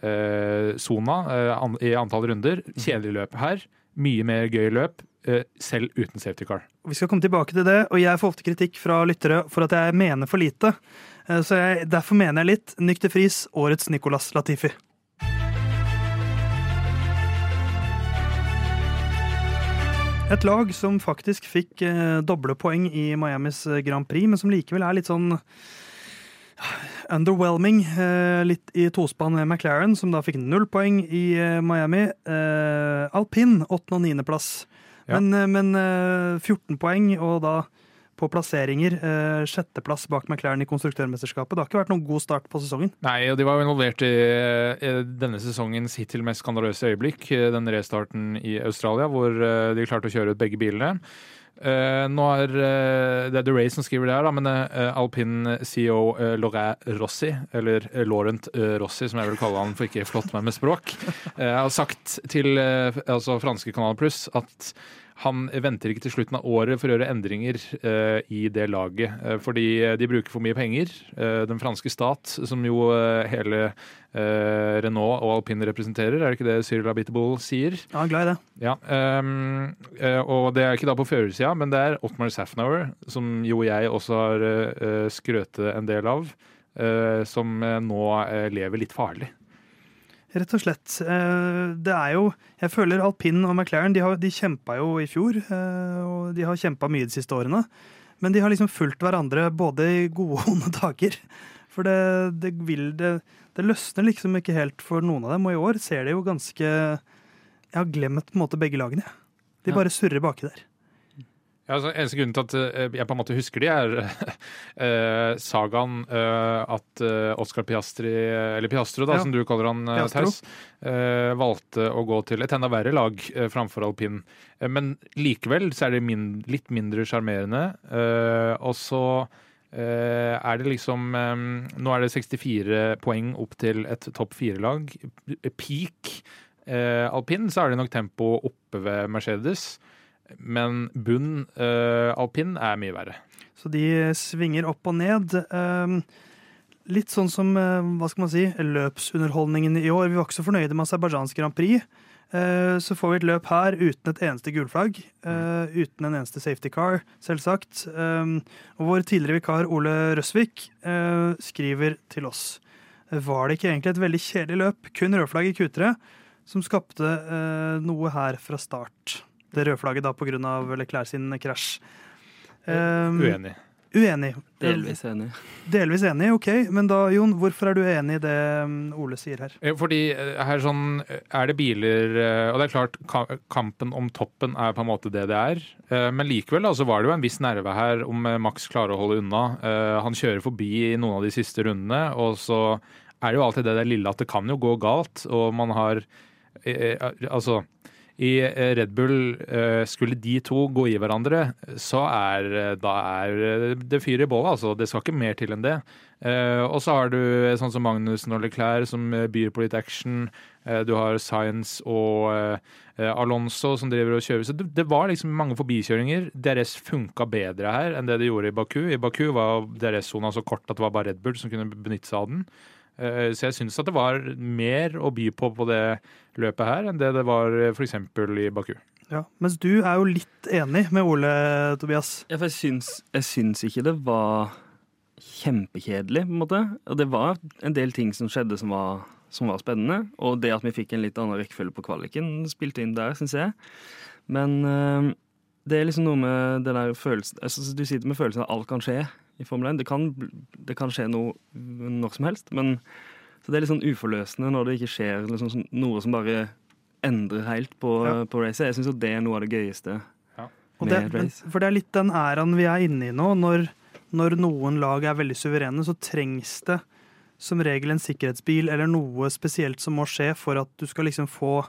pittesona i antall runder. Kjedelig løp her. Mye mer gøy løp, eh, selv uten safety car. Vi skal komme tilbake til det, og jeg får ofte kritikk fra lyttere for at jeg mener for lite. Eh, Så jeg, derfor mener jeg litt. Nykter Fris, årets Nicolas Latifi. Et lag som faktisk fikk eh, doble poeng i Miamis Grand Prix, men som likevel er litt sånn Underwhelming. Eh, litt i tospann med McLaren, som da fikk null poeng i eh, Miami. Eh, Alpin, åttende- og niendeplass. Ja. Men, men eh, 14 poeng, og da på plasseringer. Sjetteplass bak McLaren i konstruktørmesterskapet. Det har ikke vært noen god start på sesongen. Nei, og de var jo involvert i denne sesongens hittil mest skandaløse øyeblikk, den restarten i Australia, hvor de klarte å kjøre ut begge bilene. Eh, nå er uh, det er The Race som skriver det her, da, men uh, Alpin CEO uh, Laurent Rossi, eller eh, Laurent eh, Rossi, som jeg vil kalle han for ikke flott meg med språk, *laughs* eh, har sagt til eh, altså franske Kanal Pluss at han venter ikke til slutten av året for å gjøre endringer uh, i det laget. Uh, fordi de bruker for mye penger. Uh, den franske stat, som jo eh, hele eh, Renault og alpin representerer, er det ikke det Cyril Abitable sier? Ja, glad i det. Ja, um, eh, og det er ikke da på førersida, men det er Ottmar Safnauer, som jo jeg også har uh, skrøtet en del av, eh, som eh, nå eh, lever litt farlig. Rett og slett. Eh, Det er jo Jeg føler alpin og McLaren de, har, de kjempa jo i fjor, eh, og de har kjempa mye de siste årene. Men de har liksom fulgt hverandre både i gode og onde dager. For det, det vil det Det løsner liksom ikke helt for noen av dem, og i år ser det jo ganske Jeg har glemt på en måte begge lagene. De bare surrer baki der. Altså, eneste grunnen til at eh, jeg på en måte husker de, er *laughs* eh, sagaen eh, at Oscar Piastri, eller Piastro, da, Ja. som du kaller han, Theis, valgte å gå til et enda verre lag framfor alpin. Men likevel så er det min, litt mindre sjarmerende. Og så er det liksom Nå er det 64 poeng opp til et topp fire-lag. Peak alpin, så er det nok tempo oppe ved Mercedes. Men bunn uh, alpin er mye verre. Så de svinger opp og ned. Um, litt sånn som eh, hva skal man si, løpsunderholdningen i år. Vi var ikke så fornøyde med Aserbajdsjans Grand Prix. Eh, Så får vi et løp her uten et eneste gulflagg. Uten en eneste safety car, selvsagt. Um, Og vår tidligere vikar Ole Røsvik skriver til oss. Var det ikke egentlig et veldig kjedelig løp, kun rødflagg i Q3, som skapte noe her fra start? Det rødflagget da pga. Leclerc sin krasj. Um, Uenig. Uenig. Delvis enig. Delvis enig, ok. Men da, Jon, hvorfor er du enig i det um, Ole sier her? Eh, Fordi eh, her sånn er det biler Og det er klart, kampen om toppen er på en måte det det er. Men likevel da, så var det jo en viss nerve her om Max klarer å holde unna. Han kjører forbi i noen av de siste rundene, og så er det jo alltid det der lille at det kan jo gå galt, og man har Altså i eh, Red Bull, eh, skulle de to gå i hverandre, så er eh, da er det fyr i bålet. Altså. Det skal ikke mer til enn det. Og så har du sånn som Magnussen og Leclerc som byr på litt action. Du har Science og Alonso som driver og kjører. Så det var liksom mange forbikjøringer. DRS funka bedre her enn det det gjorde i Baku. I Baku var DRS-sona så kort at det var bare Red Bull som kunne benytte seg av den. Eh, Så jeg syns at det var mer å by på på det løpet her enn det det var f.eks. i Baku. Ja. Mens du er jo litt enig med Ole, Tobias. Ja, for jeg syns, jeg syns ikke det var kjempekjedelig, på en måte. Og det var en del ting som skjedde som var, som var spennende. Og det at vi fikk en litt annen rekkefølge på kvaliken, spilte inn der, syns jeg. Men øh, det er liksom noe med det der følelsen altså, Du sitter med følelsen av at alt kan skje i Formel 1. Det kan, det kan skje noe når som helst, men så det er litt sånn uforløsende når det ikke skjer liksom, sånn- noe som bare endrer helt på, Ja. på racet. Jeg syns det er noe av det gøyeste ja. med det, et race. for det er litt den æraen vi er inne i nå. Når, når noen lag er veldig suverene, så trengs det som regel en sikkerhetsbil eller noe spesielt som må skje for at du skal liksom få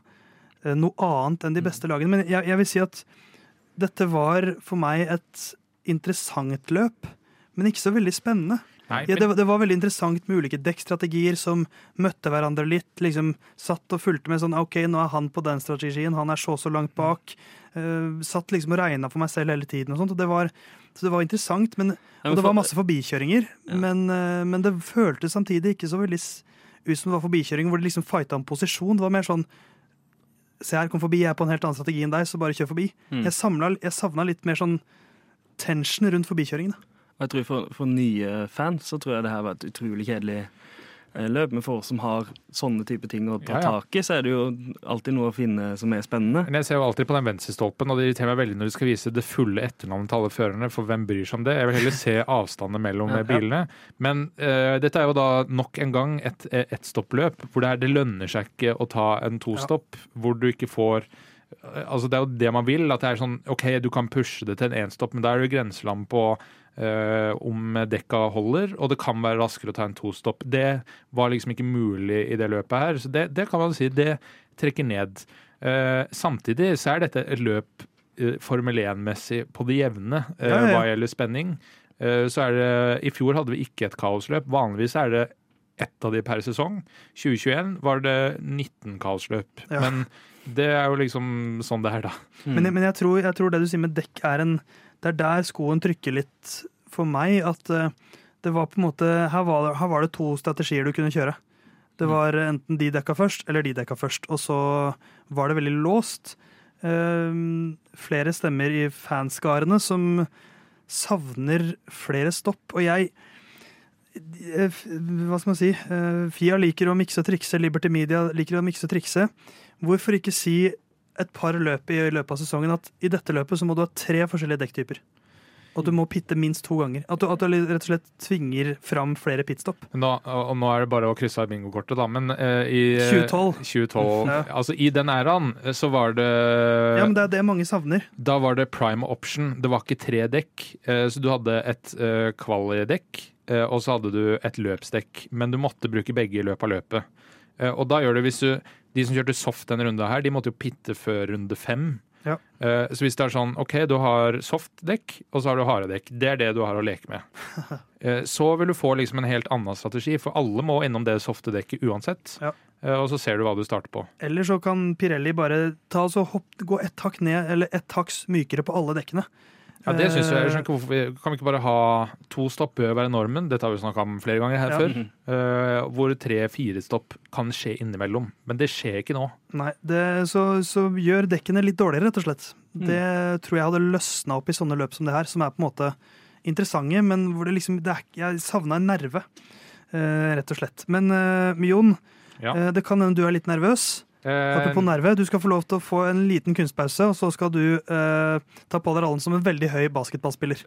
eh, noe annet enn de beste lagene. Men jeg, jeg vil si at dette var for meg et interessant løp, men ikke så veldig spennende. Nei, Ja, det, det var veldig interessant med ulike dekkstrategier som møtte hverandre litt. liksom Satt og fulgte med sånn OK, nå er han på den strategien, han er så så langt bak. Uh, satt liksom og regna for meg selv hele tiden og sånt. Og det var, så det var interessant. Men, og det var masse forbikjøringer. Ja. Men, uh, men det føltes samtidig ikke så veldig ut som det var forbikjøring hvor det liksom fighta om posisjon. Det var mer sånn Se her, kom forbi, jeg er på en helt annen strategi enn deg, så bare kjør forbi. Mm. Jeg, samla, jeg savna litt mer sånn tension rundt forbikjøringene. Og jeg tror for, for nye fans så tror jeg det her var et utrolig kjedelig eh, løp, men for oss som har sånne type ting å ta Ja, ja. tak i, så er det jo alltid noe å finne som er spennende. Men jeg ser jo alltid på den venstrestolpen, og det irriterer meg veldig når de skal vise det fulle etternavnet til alle førerne, for hvem bryr seg om det? Jeg vil heller se avstanden mellom *laughs* Ja. bilene. Men uh, dette er jo da nok en gang et ettstoppløp, hvor det, er, det lønner seg ikke å ta en tostopp, hvor du ikke får eh, Altså Det er jo det man vil. At det er sånn OK, du kan pushe det til en enstopp, men da er det grenseland på eh, om dekka holder, og det kan være raskere å ta en tostopp. Det var liksom ikke mulig i det løpet her, så det, det kan man si, det trekker ned. Uh, samtidig så er dette et løp uh, Formel 1-messig på det jevne uh, Ja, ja, ja. hva gjelder spenning. Så er det, I fjor hadde vi ikke et kaosløp. Vanligvis er det ett av de per sesong. 2021 var det 19 kaosløp. Ja. Men det er jo liksom sånn det er, da. Men, men jeg, tror, jeg tror det du sier med dekk er en Det er der skoen trykker litt for meg. At eh, det var på en måte her var, det, her var det to strategier du kunne kjøre. Det var enten de dekka først, eller de dekka først. Og så var det veldig låst. Uh, flere stemmer i fanskarene som savner flere stopp. Og jeg eh, Hva skal man si? Eh, Fia liker å mikse og trikse. Liberty Media liker å mikse og trikse. Hvorfor ikke si et par løp i løpet av sesongen at i dette løpet så må du ha tre forskjellige dekktyper. Og du må pitte minst to ganger. At du, at du rett og slett tvinger fram flere pitstop. Nå, og nå er det bare å krysse av bingokortet, da. Men uh, i eh, 2012. 2012 Ja. Altså, i den æraen eh, så var det Ja, men det er det mange savner. Da var det prime option. Det var ikke tre dekk. uh, Så du hadde et uh, kvali-dekk, og så hadde du et løpsdekk. Men du måtte bruke begge i løpet av løpet. Eh, Og da gjør det hvis du De som kjørte soft denne runda her, de måtte jo pitte før runde fem. Ja. Eh, Så hvis det er sånn OK, du har soft-dekk, og så har du harde dekk. Det er det du har å leke med. *laughs* Eh, Så vil du få liksom en helt annen strategi, for alle må innom det softe dekket uansett. Ja. Og så ser du hva du starter på. Eller så kan Pirelli bare ta og så hopp, gå ett hakk ned, eller ett hakk mykere på alle dekkene. Ja, det synes jeg, jeg Eh, skjønner ikke hvorfor vi, Kan vi ikke bare ha to stopp bør være normen? Dette har vi snakka om flere ganger her Ja. før. Uh, hvor tre-fire stopp kan skje innimellom. Men det skjer ikke nå. Nei, det, så, så gjør dekkene litt dårligere, rett og slett. Det tror jeg hadde løsna opp i sånne løp som det her, som er på en måte interessante, men hvor det liksom det er, Jeg savna en nerve, uh, rett og slett. Men uh, Jon, Ja. eh, det kan hende du er litt nervøs. Eh, Apropos nerve, du skal få lov til å få en liten kunstpause, og så skal du eh, ta på deg rollen som en veldig høy basketballspiller.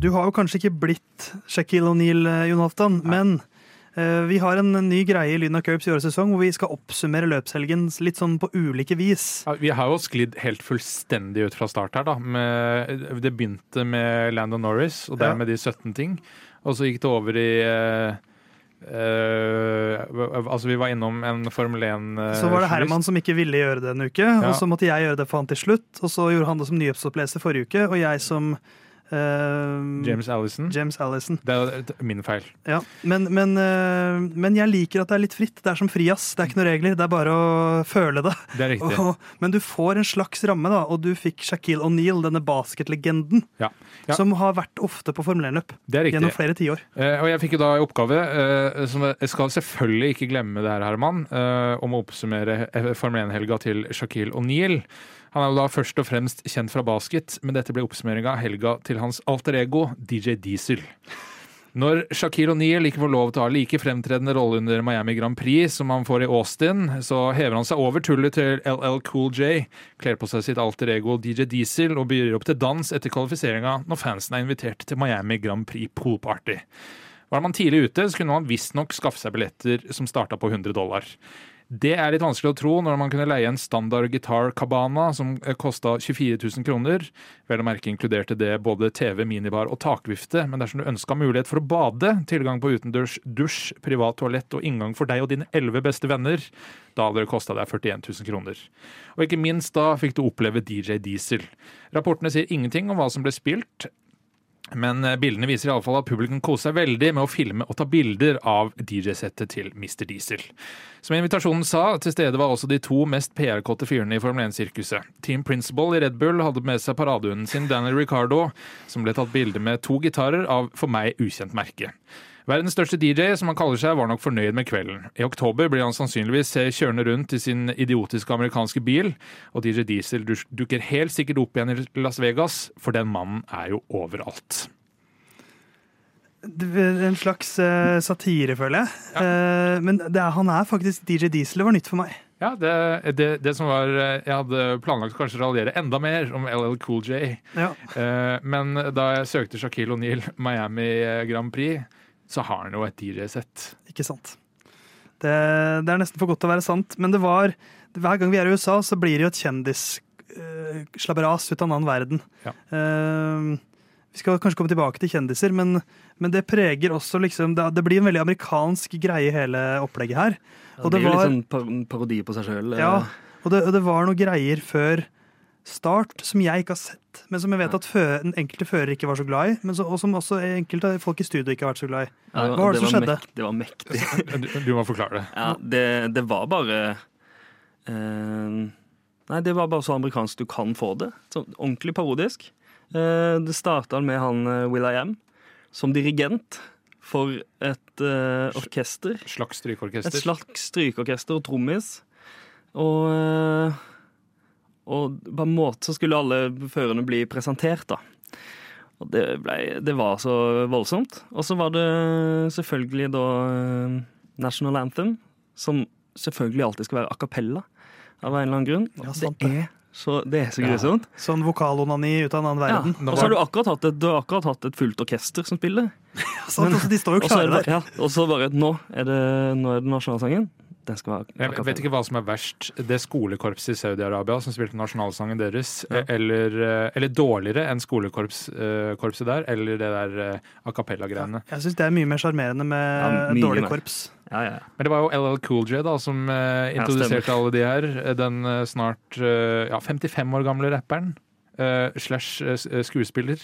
Du har jo kanskje ikke blitt Shaquille O'Neal, Jonathan, Jon Halvdan, men eh, vi har en ny greie i Lyden av Curbs i årets sesong hvor vi skal oppsummere løpshelgen litt sånn på ulike vis. ja, vi har jo sklidd helt fullstendig ut fra start her, da. Med, det begynte med Landon Norris, og Ja. dermed de 17 ting. Og så gikk det over i uh, eh, altså Vi var innom en Formel 1 uh, Så var det Herman som ikke ville gjøre det en uke, og så måtte jeg gjøre det for han til slutt. Og så gjorde han det som nyhetsoppleser forrige uke, og jeg som eh, James Allison. James Allison. Det er min feil. Ja. Men, men, uh, men jeg liker at det er litt fritt. Det er som frijazz. Det er ikke noen regler, det er bare å føle det. Det er riktig. Og, men du får en slags ramme, da, og du fikk Shaquille O'Neal, denne basketlegenden, Ja. Ja. som har vært ofte på Formel 1-løp Det er riktig. gjennom flere tiår. Uh, og jeg fikk jo da i oppgave, eh, som jeg skal selvfølgelig ikke glemme det her, Herman, om å oppsummere Formel 1-helga til Shaquille O'Neal. Han er jo da først og fremst kjent fra basket, men dette ble oppsummeringa av helga til hans alter ego DJ Diesel. Når Shaquille O'Neal ikke får lov til å ha like fremtredende rolle under Miami Grand Prix som han får i Austin, så hever han seg over tullet til LL Cool J, kler på seg sitt alter ego DJ Diesel og byr opp til dans etter kvalifiseringa når fansen er invitert til Miami Grand Prix poolparty. Var man tidlig ute, så kunne man visstnok skaffe seg billetter som starta på 100 dollar. Det er litt vanskelig å tro når man kunne leie en standard gitar cabana som kosta 24 000 kroner. Vel å merke inkluderte det både TV, minibar og takvifte, men dersom du ønska mulighet for å bade, tilgang på utendørs dusj, privat toalett og inngang for deg og dine elleve beste venner, da hadde det kosta deg 41 000 kroner. Og ikke minst da fikk du oppleve DJ Diesel. Rapportene sier ingenting om hva som ble spilt, men eh, bildene viser i alle fall at publikum koser seg veldig med å filme og ta bilder av DJ-settet til Mr. Diesel. Som invitasjonen sa, til stede var også de to mest PR-kåte fyrene i Formel 1-sirkuset. Team Principal i Red Bull hadde med seg paradehunden sin Daniel Ricardo, som ble tatt bilde med to gitarer av for meg ukjent merke. Verdens største DJ, som han kaller seg, var nok fornøyd med kvelden. I oktober blir han sannsynligvis eh, kjørende rundt i sin idiotiske amerikanske bil, og DJ Diesel dukker helt sikkert opp igjen i Las Vegas, for den mannen er jo overalt. En slags uh, satire, føler jeg. Ja. Uh, men er, han er faktisk DJ Diesel. Det var nytt for meg. Ja, det, det, det, som var Jeg hadde planlagt kanskje å raljere enda mer om LL Cool J. Ja. Men da jeg søkte Shaquille O'Neal Miami Grand Prix, så har han jo et DJ-sett. Ikke sant. Det, det, er nesten for godt til å være sant. Men det var Hver gang vi er i USA, så blir det jo et kjendisslabberas ut av en annen verden. Ja. vi skal kanskje komme tilbake til kjendiser, men men det preger også liksom Det, det blir en veldig amerikansk greie, hele opplegget her. Ja, det, det blir jo litt sånn parodi på seg sjøl. Ja, og det, og det, var noen greier før start som jeg ikke har sett, men som jeg vet at den enkelte fører ikke var så glad i. Men så, og som også enkelte folk i studio ikke har vært så glad i. Ja, Hva var det, som skjedde? Mek det var mektig. du, du, må forklare det. Ja, det, det var bare uh, Nei, det var bare så amerikansk du kan få det. Så, ordentlig parodisk. Uh, det starta med han uh, Will I Am som dirigent for et uh, orkester. Slags strykeorkester. Et slags strykeorkester og trommis. Og, uh, og på en måte så skulle alle førerne bli presentert, da. Og det, ble, det var så voldsomt. Og så var det selvfølgelig da uh, National Anthem, som selvfølgelig alltid skal være a cappella, av en eller annen grunn. Ja, det er så det er så grusomt. Ja. Sånn vokalonani ut av en annen verden. Ja. Og så har du akkurat hatt et, du akkurat hatt et fullt orkester som spiller. *laughs* Ja, sant, Men, de står jo *laughs* klare der. Ja, og så bare Nå er det, nå er det nasjonalsangen. Den skal være Jeg vet ikke hva som er verst. Det skolekorpset i Saudi-Arabia som spilte nasjonalsangen deres, ja. eller, eh, eller, dårligere enn skolekorpset eh, der, eller det der eh, a cappella-greiene. Jeg syns det er mye mer sjarmerende med dårlig korps. Ja, ja. Men det var jo LL Cool J da, som uh, introduserte alle de her. Den uh, snart uh, ja, 55 år gamle rapperen. slash skuespiller.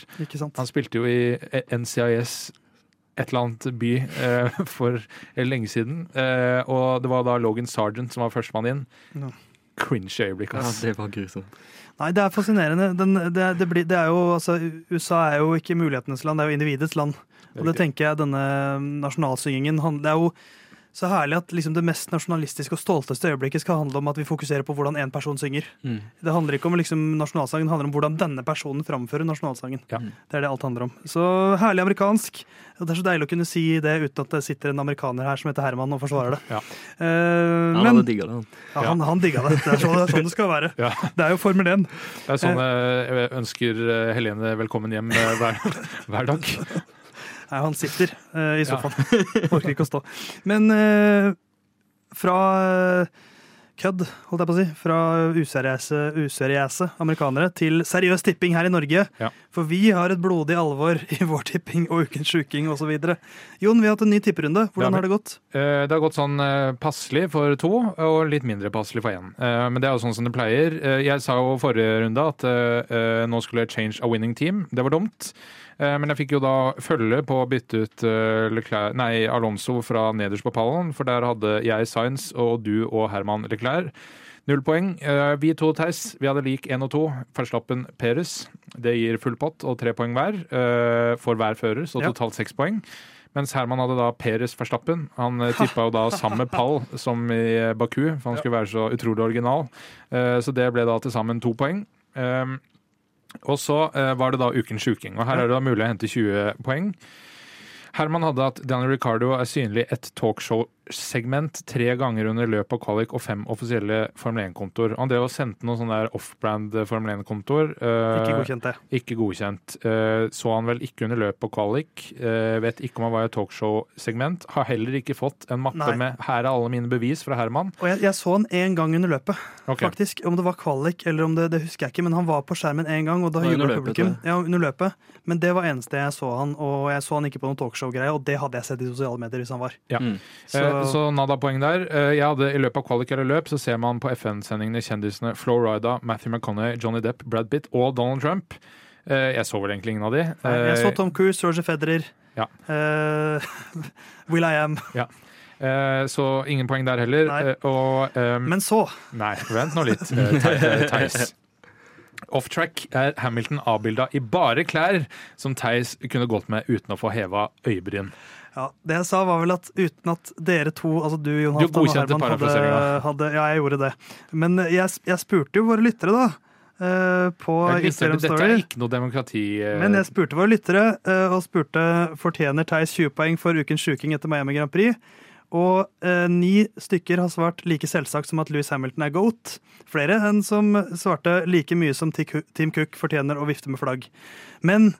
Han spilte jo i NCIS et eller annet by *laughs* for lenge siden. og det var da Logan Sergeant som var førstemann inn. No. Cringe øyeblikk, ass. Ja, det var grusomt. Nei, det er fascinerende. Den, det, det, blir, det, er jo, altså, USA er jo ikke mulighetenes land, det er jo individets land. Og det tenker jeg denne nasjonalsyngingen Det er jo så herlig at liksom det mest nasjonalistiske og stolteste øyeblikket skal handle om at vi fokuserer på hvordan én person synger. Mm. Det handler ikke om liksom, nasjonalsangen, det handler om hvordan denne personen framfører nasjonalsangen. Ja. Det er det alt handler om. Så herlig amerikansk. Det er så deilig å kunne si det uten at det sitter en amerikaner her som heter Herman og forsvarer det. Ja. Uh, han hadde digga det, han. Ja, han, han digga det. Det er, sånn, det er sånn det skal være. Ja. Det er jo Formel 1. Det er sånn jeg ønsker Helene velkommen hjem hver, *laughs* hver dag. Nei, han sitter uh, i sofaen. Ja. Orker ikke å stå. Men uh, fra uh, kødd, holdt jeg på å si, fra useriøse, useriøse amerikanere til seriøs tipping her i Norge. Ja. For vi har et blodig alvor i vår tipping og Ukens sjuking osv. Jon, vi har hatt en ny tipperunde. Hvordan ja, har det gått? Det har gått sånn passelig for to, og litt mindre passelig for én. Men det er jo sånn som det pleier. Jeg sa jo forrige runde at nå skulle jeg change a winning team. Det var dumt. Eh, men jeg fikk jo da følge på å bytte ut eh, Leclerc, nei, Alonso fra nederst på pallen, for der hadde jeg Sainz og du og Herman Leclerc. Null poeng. Eh, vi to, Theis, vi hadde lik én og to. Verstappen Peres. Det gir full pott og tre poeng hver for hver fører, så totalt seks poeng. Mens Herman hadde da Peres Verstappen. Han tippa jo da *laughs* samme pall som i Baku, for han skulle være så utrolig original. Så det ble da til sammen to poeng. Og så uh, var det da Ukens sjuking. Og her er det da mulig å hente 20 poeng. Herman hadde at Daniel Ricardo er synlig et talkshow-segment tre ganger under løpet av kvalik og fem offisielle Formel 1-kontoer. Han drev og sendte noen sånne der off-brand Formel 1-kontoer. Uh, ikke godkjent, det. Ikke godkjent. Uh, så han vel ikke under løpet av kvalik. Vet ikke om han var i talkshow-segment. Har heller ikke fått en mappe Nei. med 'her er alle mine bevis' fra Herman. Og jeg, jeg så han én gang under løpet, okay. faktisk. Om det var kvalik eller om det, det husker jeg ikke, men han var på skjermen én gang, og da jubla publikum. Ja, under løpet. Men det var eneste jeg så han, og jeg så han ikke på noen talkshow talkshow-greie, og det hadde jeg sett i sosiale medier hvis han var. Ja. Mm. Så, eh, så nada poeng der. Eh, jeg hadde I løpet av kvalik eller løp så ser man på FN-sendingene kjendisene Flo Rida, Matthew McConney, Johnny Depp, Brad Pitt og Donald Trump. Eh, jeg så vel egentlig ingen av de. Jeg så Tom Cruise, Roger Federer, ja. uh, *laughs* Will I Am. Ja. så ingen poeng der heller. Og, um, Men så Nei, vent nå litt, *laughs* Theis. Offtrack er Hamilton avbilda i bare klær som Theis kunne gått med uten å få heva øyebryn. Ja, Det jeg sa, var vel at uten at dere to, altså du Jon Halvdan og Herman, hadde, hadde Ja, jeg gjorde det. Men jeg, jeg spurte jo våre lyttere, da. eh, På Instagram Story. Dette er ikke noe demokrati. eh, Men jeg spurte våre lyttere, eh, og spurte fortjener Theis 20 poeng for ukens sjuking etter Miami Grand Prix. Og eh, ni stykker har svart like selvsagt som at Louis Hamilton er goat. Flere enn som svarte like mye som Team Cook fortjener å vifte med flagg. Men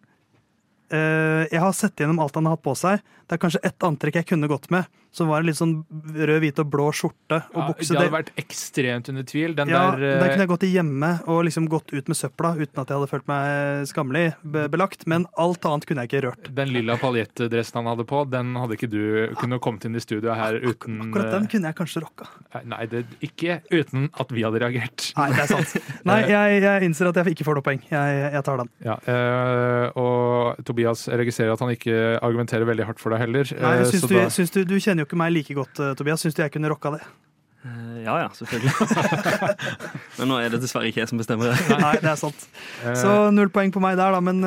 jeg har sett gjennom alt han har hatt på seg. Det er kanskje ett antrekk jeg kunne gått med, som var en litt sånn rød, hvit og blå skjorte og ja, bukse. det hadde vært ekstremt under tvil. Den Ja, der Der kunne eh, jeg gått i hjemme og liksom gått ut med søpla uten at jeg hadde følt meg skammelig be- belagt. Men alt annet kunne jeg ikke rørt. den lilla paljettdressen han hadde på, den hadde ikke du kunne kommet inn i studio her uten Akkurat den eh, kunne jeg kanskje rocka. Nei, det, ikke uten at vi hadde reagert. Nei, det er sant. *laughs* Nei, jeg, jeg innser at jeg ikke får noe poeng. Jeg, jeg tar den. Ja, eh, og Tobias registrerer at han ikke argumenterer veldig hardt for deg heller. Nei, eh, syns så du, da- syns du, du kjenner jo ikke meg like godt, eh, Tobias. Syns du jeg kunne rocka det? Eh, Ja ja, selvfølgelig. *laughs* Men nå er det dessverre ikke jeg som bestemmer det. *laughs* Nei, det er sant. eh, Så null poeng på meg der, da. Men,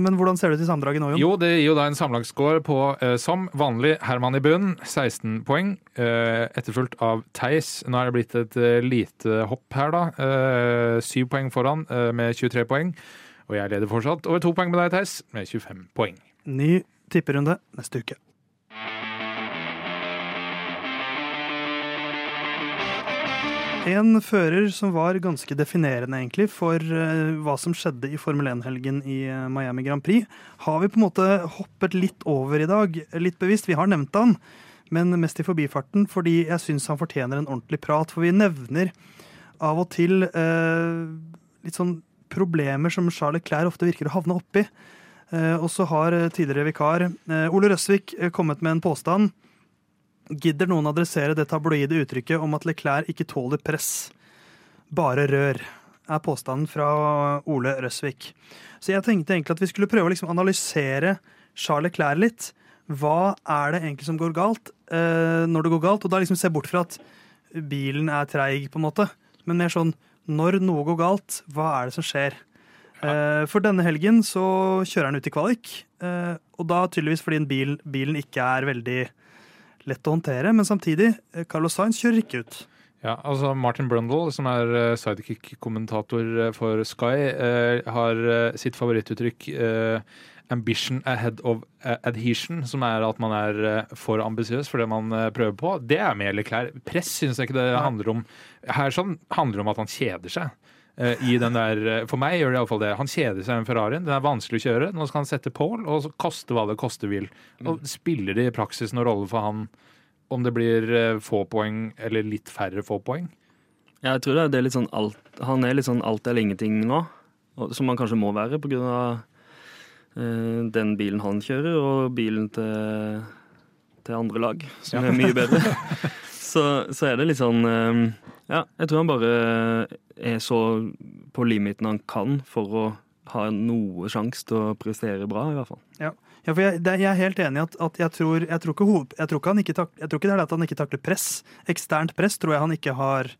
men hvordan ser det ut i sammendraget nå, Jon? Jo, det gir jo da en sammenlagsscore på som vanlig Herman i bunnen, 16 poeng. Eh, etterfulgt av Theis. Nå er det blitt et lite hopp her, da. Eh, Syv poeng foran med 23 poeng. Og jeg leder fortsatt over to poeng med deg, Theis, med 25 poeng. Ny tipperunde neste uke. En fører som var ganske definerende egentlig for eh, hva som skjedde i Formel 1-helgen i eh, Miami Grand Prix, har vi på en måte hoppet litt over i dag. Litt bevisst. Vi har nevnt han, men mest i forbifarten fordi jeg syns han fortjener en ordentlig prat. For vi nevner av og til eh, litt sånn problemer som Charles Clair ofte virker å havne oppi. Eh, og så har eh, tidligere vikar eh, Ole Røsvik kommet med en påstand. Gidder noen adressere det tabloide uttrykket om at Leclerc ikke tåler press? Bare rør, er påstanden fra Ole Røsvik. Så jeg tenkte egentlig at vi skulle prøve å liksom analysere Charles Leclerc litt. Hva er det egentlig som går galt eh, når det går galt? Og da liksom se bort fra at bilen er treig, på en måte. Men mer sånn når noe går galt, hva er det som skjer? Eh, for denne helgen så kjører han ut i kvalik, eh, og da tydeligvis fordi en bil, bilen ikke er veldig lett å håndtere, men samtidig, eh, Carlos Sainz kjører ikke ut. Ja, altså Martin Brundle, som er eh, sidekick-kommentator eh, for Sky, eh, har sitt favorittuttrykk eh, 'ambition ahead of adhesion', som er at man er for ambisiøs for det man prøver på. Det er med eller klær. Press syns jeg ikke det handler om. Her sånn handler det om at han kjeder seg. Eh, I den der, eh, for meg gjør det iallfall det. Han kjeder seg med Ferrarien. Den er vanskelig å kjøre. Nå skal han sette pål, og så koste hva det koste vil. Og spiller det i praksis noen rolle for han om det blir eh, få poeng eller litt færre få poeng? Ja, jeg tror det er, det er litt sånn alt, Han er litt sånn alt eller ingenting nå, som han kanskje må være av eh, den bilen han kjører, og bilen til, til andre lag, som Ja. er mye bedre. *laughs* så, så er det litt sånn eh, Ja, jeg tror han bare er så på limiten han kan for å ha noe sjanse til å prestere bra, i hvert fall. Ja, for jeg, det, jeg er helt enig i at, at jeg, tror, jeg, tror ikke hoved, jeg, tror ikke han ikke tak, jeg tror ikke det er det at han ikke takler press. Eksternt press tror jeg han ikke har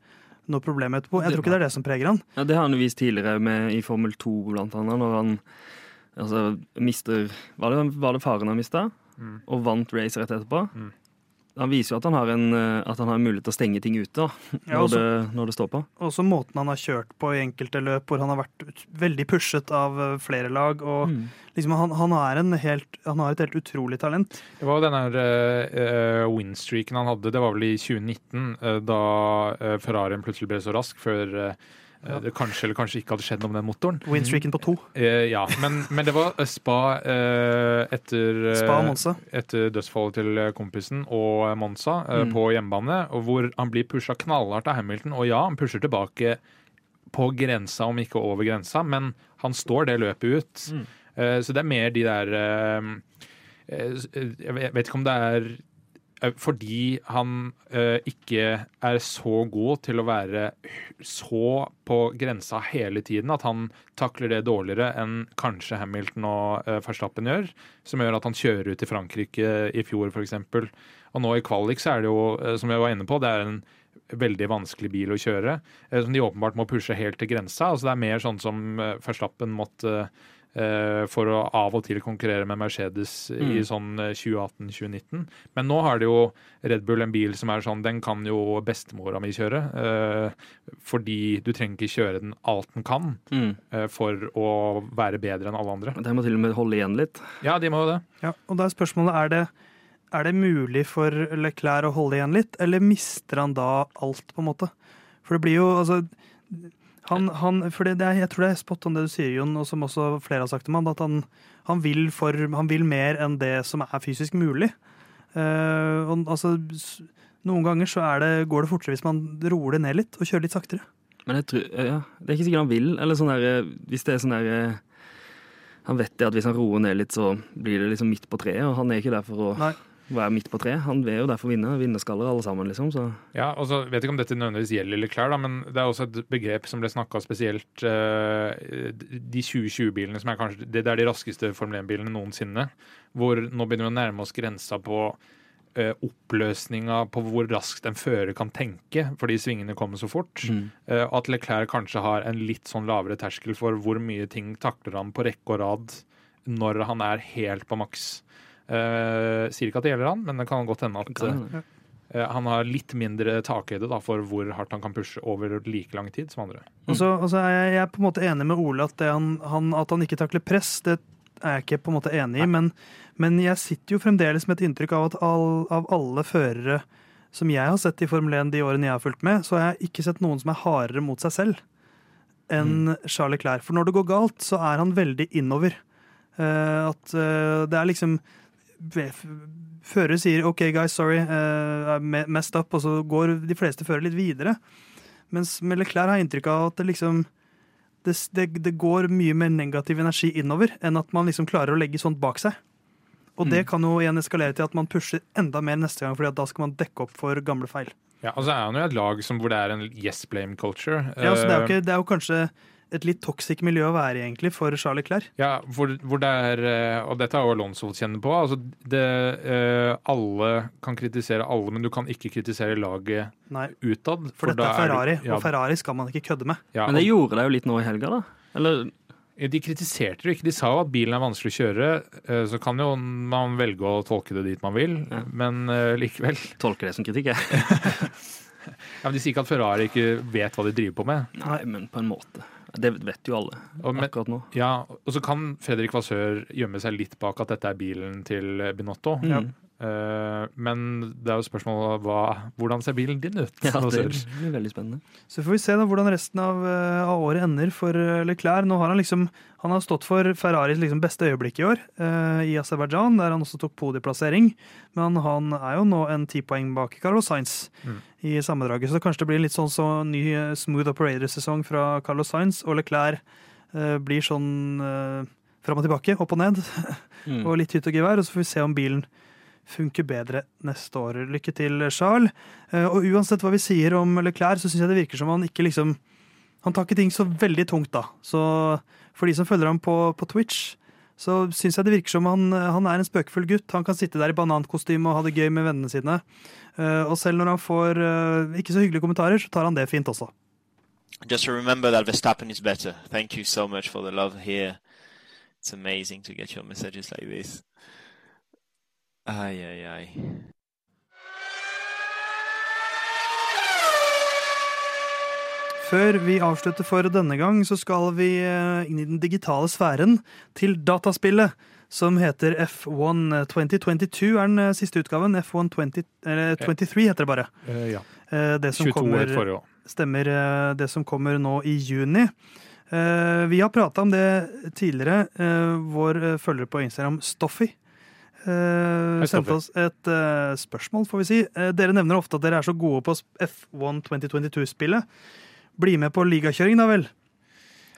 noe problem etterpå. Jeg tror ikke det er det som preger han. Ja, Det har han vist tidligere med, i Formel 2, blant annet, når han altså, mister Var det, var det faren han mista? Mm. Og vant race rett etterpå? Mm. Han viser jo at han har en, eh, at han har en mulighet til å stenge ting ute da, *laughs* Ja, når, også, det, når det står på. også måten han har kjørt på i enkelte løp hvor han har vært veldig pushet av eh, flere lag. Og Mm. liksom, han, han, er en helt, han har et helt utrolig talent. Det var jo den her uh, winstreaken han hadde, det var vel i 2019, uh, da uh, Ferrarien plutselig ble så rask før eh, Ja. det kanskje eller kanskje ikke hadde skjedd noe med den motoren. Winstreaken på to. Eh, ja, men, men det var eh, spa eh, etter, eh, Spa etter dødsfallet til eh, kompisen og eh, Monza eh, Mm. på hjemmebane, hvor han blir pusha knallhardt av Hamilton. Og ja, han pusher tilbake på grensa, om ikke over grensa, men han står det løpet ut. Mm. Eh, så det er mer de der eh, eh, Jeg vet ikke om det er eh, fordi han uh, ikke er så god til å være så på grensa hele tiden at han takler det dårligere enn kanskje Hamilton og uh, Verstappen gjør, som gjør at han kjører ut i Frankrike i fjor f.eks. Og nå i kvalik så er det jo, uh, som jeg var inne på, det er en veldig vanskelig bil å kjøre, eh, som de åpenbart må pushe helt til grensa. Altså det er mer sånn som eh, Verstappen måtte eh, for å av og til konkurrere med Mercedes i Mm. sånn eh, 2018-2019. Men nå har det jo Red Bull en bil som er sånn, den kan jo bestemora mi kjøre. Eh, fordi du trenger ikke kjøre den alt den kan Mm. eh, for å være bedre enn alle andre. De må til og med holde igjen litt. Ja, de må jo det. Ja, og da er spørsmålet er det, er det mulig for Leclerc å holde igjen litt, eller mister han da alt, på en måte? For det blir jo altså han, han, for det, det er, Jeg tror det er spot on det du sier, Jon, og som også flere har sagt om han, at han, han, vil, for, han vil mer enn det som er fysisk mulig. Uh, og, altså, noen ganger så det, går det fortere hvis man roer det ned litt og kjører litt saktere. Men jeg tror, ja, det er ikke sikkert han vil. Eller sånn der, hvis det er sånn der Han vet det at hvis han roer ned litt, så blir det liksom midt på treet. Og han er ikke der for å Nei. Være midt på treet. Han vil jo derfor vinne. Vinnerskaller alle sammen, liksom. Så Ja, og så vet ikke om dette nødvendigvis gjelder Leclerc, da, men det er også et begrep som ble snakka spesielt uh, De 2020-bilene som er kanskje det er de raskeste Formel 1-bilene noensinne. Hvor nå begynner vi å nærme oss grensa på uh, oppløsninga på hvor raskt en fører kan tenke, fordi svingene kommer så fort. Mm. Uh, at Leclerc kanskje har en litt sånn lavere terskel for hvor mye ting takler han på rekke og rad når han er helt på maks. Eh, sier ikke at det gjelder han, men det kan godt hende at eh, Eh, Han har litt mindre takhøyde da, for hvor hardt han kan pushe over like lang tid som andre. Og så, og så er jeg, jeg er på en måte enig med Ole at, det han, han, at han ikke takler press, det er jeg ikke på en måte enig i. Men, men jeg sitter jo fremdeles med et inntrykk av at all, av alle førere som jeg har sett i Formel 1 de årene jeg har fulgt med, så har jeg ikke sett noen som er hardere mot seg selv enn Charles Clair. For når det går galt, så er han veldig innover. Uh, at uh, det er liksom Fører sier 'OK, guys, sorry, uh, I messed up', og så går de fleste fører litt videre. Mens med Leclerc har jeg inntrykk av at det liksom det, det, det går mye mer negativ energi innover enn at man liksom klarer å legge sånt bak seg. Og det kan jo igjen eskalere til at man pusher enda mer neste gang, at da skal man dekke opp for gamle feil. Ja, og så er han jo et lag som, hvor det er en yes blame culture. Ja, altså det er, jo Eh, ikke, det er jo kanskje et litt toxic miljø å være i, egentlig, for Charlie Clair. Ja, hvor, hvor det er eh, Og dette er jo Alonso kjenner på. Altså det, eh, alle kan kritisere alle, men du kan ikke kritisere laget Nei, utad. for, dette er Ferrari, er, ja, og Ferrari skal man ikke kødde med. ja, Men det gjorde de jo litt nå i helga, da. Eller De kritiserte det ikke. De sa jo at bilen er vanskelig å kjøre. eh, Så kan jo man velge å tolke det dit man vil, Ja. men likevel. tolker det som kritikk, jeg. *laughs* Ja, men de sier ikke at Ferrari ikke vet hva de driver på med. Nei, men på en måte. Det vet jo alle men- akkurat nå. Ja, og så kan Fredrik Vassør gjemme seg litt bak at dette er bilen til Binotto. Mm. Eh, men det er jo spørsmålet hva, hvordan ser bilen din ut? Ja, det blir veldig spennende. Så får vi se da hvordan resten av, eh, av året ender for eh, Leclerc. Nå har han liksom han har stått for Ferraris liksom beste øyeblikk i år, eh, i Aserbajdsjan, der han også tok podieplassering. Men han er jo nå en ti poeng bak Carlos Sainz Mm. i sammendraget, så kanskje det blir litt sånn så ny eh, smooth operator-sesong fra Carlos Sainz, og Leclerc eh, blir sånn eh, fram og tilbake, opp og ned, *laughs* Mm. og litt hytt og gevær, og så får vi se om bilen funker bedre neste år. Lykke til, Charles. Eh, Og uansett hva vi sier om Leclerc, så syns jeg det virker som han ikke liksom Han tar ikke ting så veldig tungt, da. Så for de som følger ham på, på Twitch, så syns jeg det virker som han, han er en spøkefull gutt. Han kan sitte der i banankostyme og ha det gøy med vennene sine. Eh, og selv når han får eh, ikke så hyggelige kommentarer, så tar han det fint også. Just remember that Verstappen is better. Thank you so much for the love here. It's amazing to get your messages like this. Ay, ai, ai. Før vi avslutter for denne gang, så skal vi eh, inn i den digitale sfæren til dataspillet som heter F1 2022 er den eh, siste utgaven. F1 20, eller 23 heter det bare. Eh, ja. Eh, Det som 22 kommer, år forrige år. stemmer det som kommer nå i juni. Eh, Vi har prata om det tidligere. Eh, Vår følger på Instagram, Stoffy, eh, Hei, sendte oss et uh, spørsmål, får vi si. Uh, Dere nevner ofte at dere er så gode på F1 2022-spillet. Bli med på ligakjøring, da vel.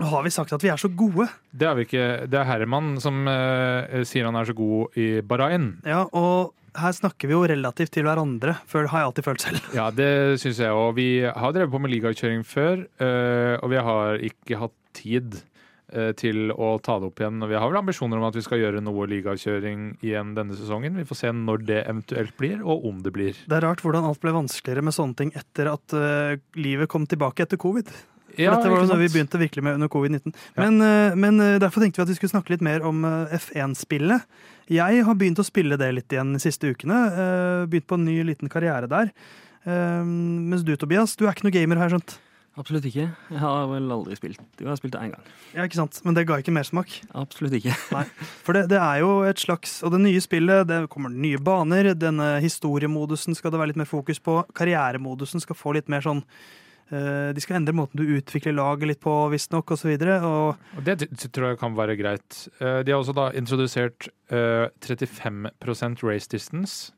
Har vi sagt at vi er så gode? Det er vi ikke. Det er Herman som eh, sier han er så god i Bahrain. Ja, og her snakker vi jo relativt til hverandre, før har jeg alltid følt selv. Ja, det syns jeg òg. Vi har drevet på med ligakjøring før, eh, og vi har ikke hatt tid eh, til å ta det opp igjen. Vi har vel ambisjoner om at vi skal gjøre noe ligakjøring igjen denne sesongen. Vi får se når det eventuelt blir, og om det blir. Det er rart hvordan alt ble vanskeligere med sånne ting etter at uh, livet kom tilbake etter covid. For Ja, dette var jo noe vi begynte virkelig med under covid-19. Ja. Men, uh, men uh, derfor tenkte vi at vi skulle snakke litt mer om eh, F1-spillet. Jeg har begynt å spille det litt igjen de siste ukene. eh, Begynt på en ny liten karriere der. Eh, Mens du, Tobias, du er ikke noe gamer, har jeg skjønt. Absolutt ikke. Jeg har vel aldri spilt. Jo, jeg har spilt det én gang. Ja, ikke sant? Men det ga ikke mersmak. Absolutt ikke. For det, det er jo et slags Og det nye spillet, det kommer nye baner. Denne historiemodusen skal det være litt mer fokus på. Karrieremodusen skal få litt mer sånn eh, De skal endre måten du utvikler laget litt på, visstnok, osv. Og, så og det tror jeg kan være greit. Eh, De har også da introdusert eh, 35% race distance,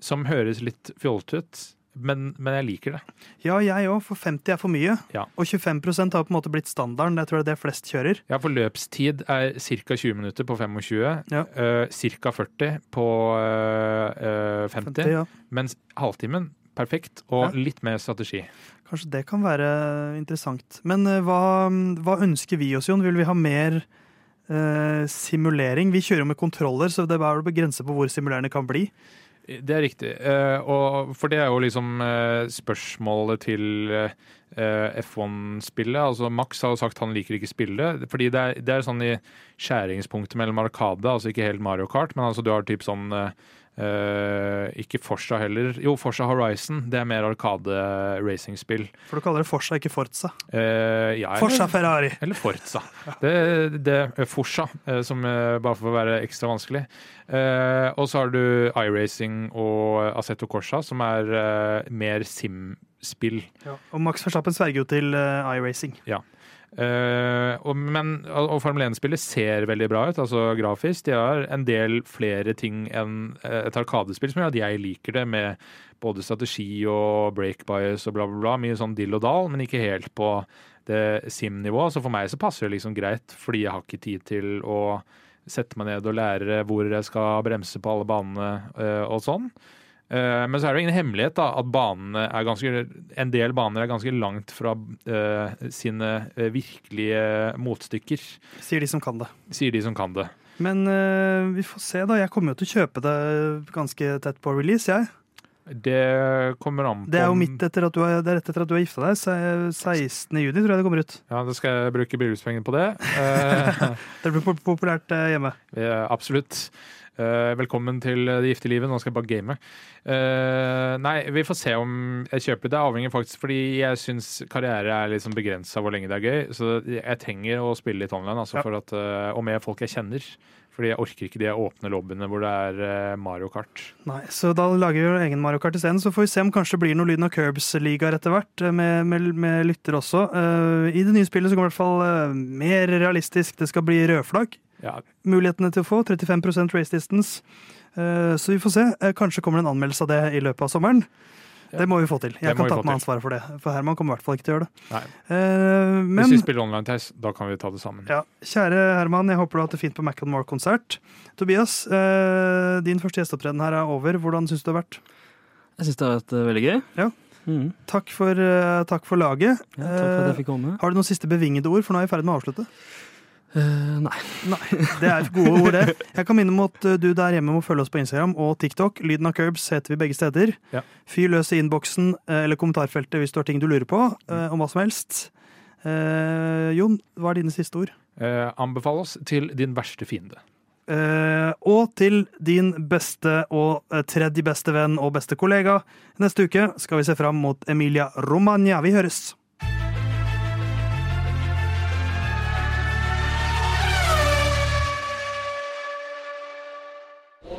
som høres litt fjollete ut, men, men jeg liker det. ja, jeg òg, for 50 er for mye. Ja. Og 25% har på en måte blitt standarden. Jeg tror det er det flest kjører. Ja, for løpstid er ca. 20 minutter på 25, Ja. Uh, ca. 40 på eh, eh, 50, 50, ja. mens halvtimen perfekt, og litt mer strategi. Kanskje det kan være interessant. Men uh, hva, hva ønsker vi oss, Jon? Vil vi ha mer eh, simulering? Vi kjører jo med kontroller, så det er bare begrenset på hvor simulerende kan bli. Det er riktig. Eh, og for det er jo liksom eh, spørsmålet til eh, F1-spillet. Altså Max har jo sagt han liker ikke spillet. Fordi det er, det er sånn i skjæringspunktet mellom Arkade, altså ikke helt Mario Kart, men altså du har typ sånn eh, eh, ikke Forsa heller. Jo, Forsa Horizon. Det er mer Arkade-racingspill. For du kaller det Forsa, ikke Forza. Uh, ja, eller- Ferrari. eller Forza. Det, det er Forsa, eh, som eh, bare for å være ekstra vanskelig. Uh, og så har du iRacing og Assetto Corsa, som er eh, mer sim-spill. Og Max Verstappen sverger jo til iRacing. Eh, og, men, og Formel 1-spillet ser veldig bra ut, altså grafisk. De har en del flere ting enn eh, et arkadespill som gjør at jeg liker det, med både strategi og break bias og bla, bla, bla. Mye sånn dill og dal, men ikke helt på det sim-nivået. Så for meg så passer det liksom greit, fordi jeg har ikke tid til å sette meg ned og lære hvor jeg skal bremse på alle banene eh, og sånn. Eh, Men så er det jo ingen hemmelighet da, at banene er ganske, en del baner er ganske langt fra eh, sine eh, virkelige motstykker, Sier de som kan det. sier de som kan det. Men vi får se, da. Jeg kommer jo til å kjøpe det ganske tett på release, jeg. Det kommer an på Det er jo midt etter at du har, det er etter at du har gifta deg. se- 16. juni, tror jeg det kommer ut. Ja, da skal jeg bruke bryllupspengene på det. *laughs* Det blir populært hjemme. Eh, absolutt. Eh, velkommen til det gifte livet. Nå skal jeg bare game. Uh, nei, vi får se om jeg kjøper det. Avhenger faktisk fordi jeg syns karriere er liksom sånn begrensa hvor lenge det er gøy. Så jeg trenger å spille litt online, altså, Ja. for at, uh, og med folk jeg kjenner. Fordi jeg orker ikke de åpne lobbyene hvor det er eh, Mario Kart. Nei, Så da lager vi jo egen Mario Kart isteden. Så får vi se om kanskje det blir noe Lyden av Curbs-ligaer etter hvert, eh, med, med, med lyttere også. Eh, I det nye spillet så kommer det i hvert fall eh, mer realistisk. Det skal bli rødflagg. Ja, Mulighetene til å få 35% race distance. Eh, så vi får se. Eh, Kanskje kommer det en anmeldelse av det i løpet av sommeren. Ja. Det må vi få til. Jeg det kan ta på meg ansvaret for det. For Herman kommer i hvert fall ikke til å gjøre det. nei. Eh, men Hvis vi spiller online, test, da kan vi ta det sammen. ja, kjære Herman, jeg håper du har hatt det fint på Mac & More konsert Tobias, eh, din første gjesteopptreden her er over. Hvordan syns du det har vært? Jeg syns det har vært eh, veldig gøy. Ja. Mm. Takk for, eh, takk for laget. ja takk for at Eh, jeg fikk komme. Har du noen siste bevingede ord, for nå er vi i ferd med å avslutte? Eh, nei. Det er gode ord, det. Jeg kan minne om at eh, du der hjemme må følge oss på Instagram og TikTok. Lyden av Curbs heter vi begge steder. Ja. Fyr løs i innboksen eh, eller kommentarfeltet hvis du har ting du lurer på uh, om hva som helst. Uh, Jon, hva er dine siste ord? Eh, anbefal oss til din verste fiende. Eh, og til din beste og tredje beste venn og beste kollega. Neste uke skal vi se fram mot Emilia Romagna. Vi høres!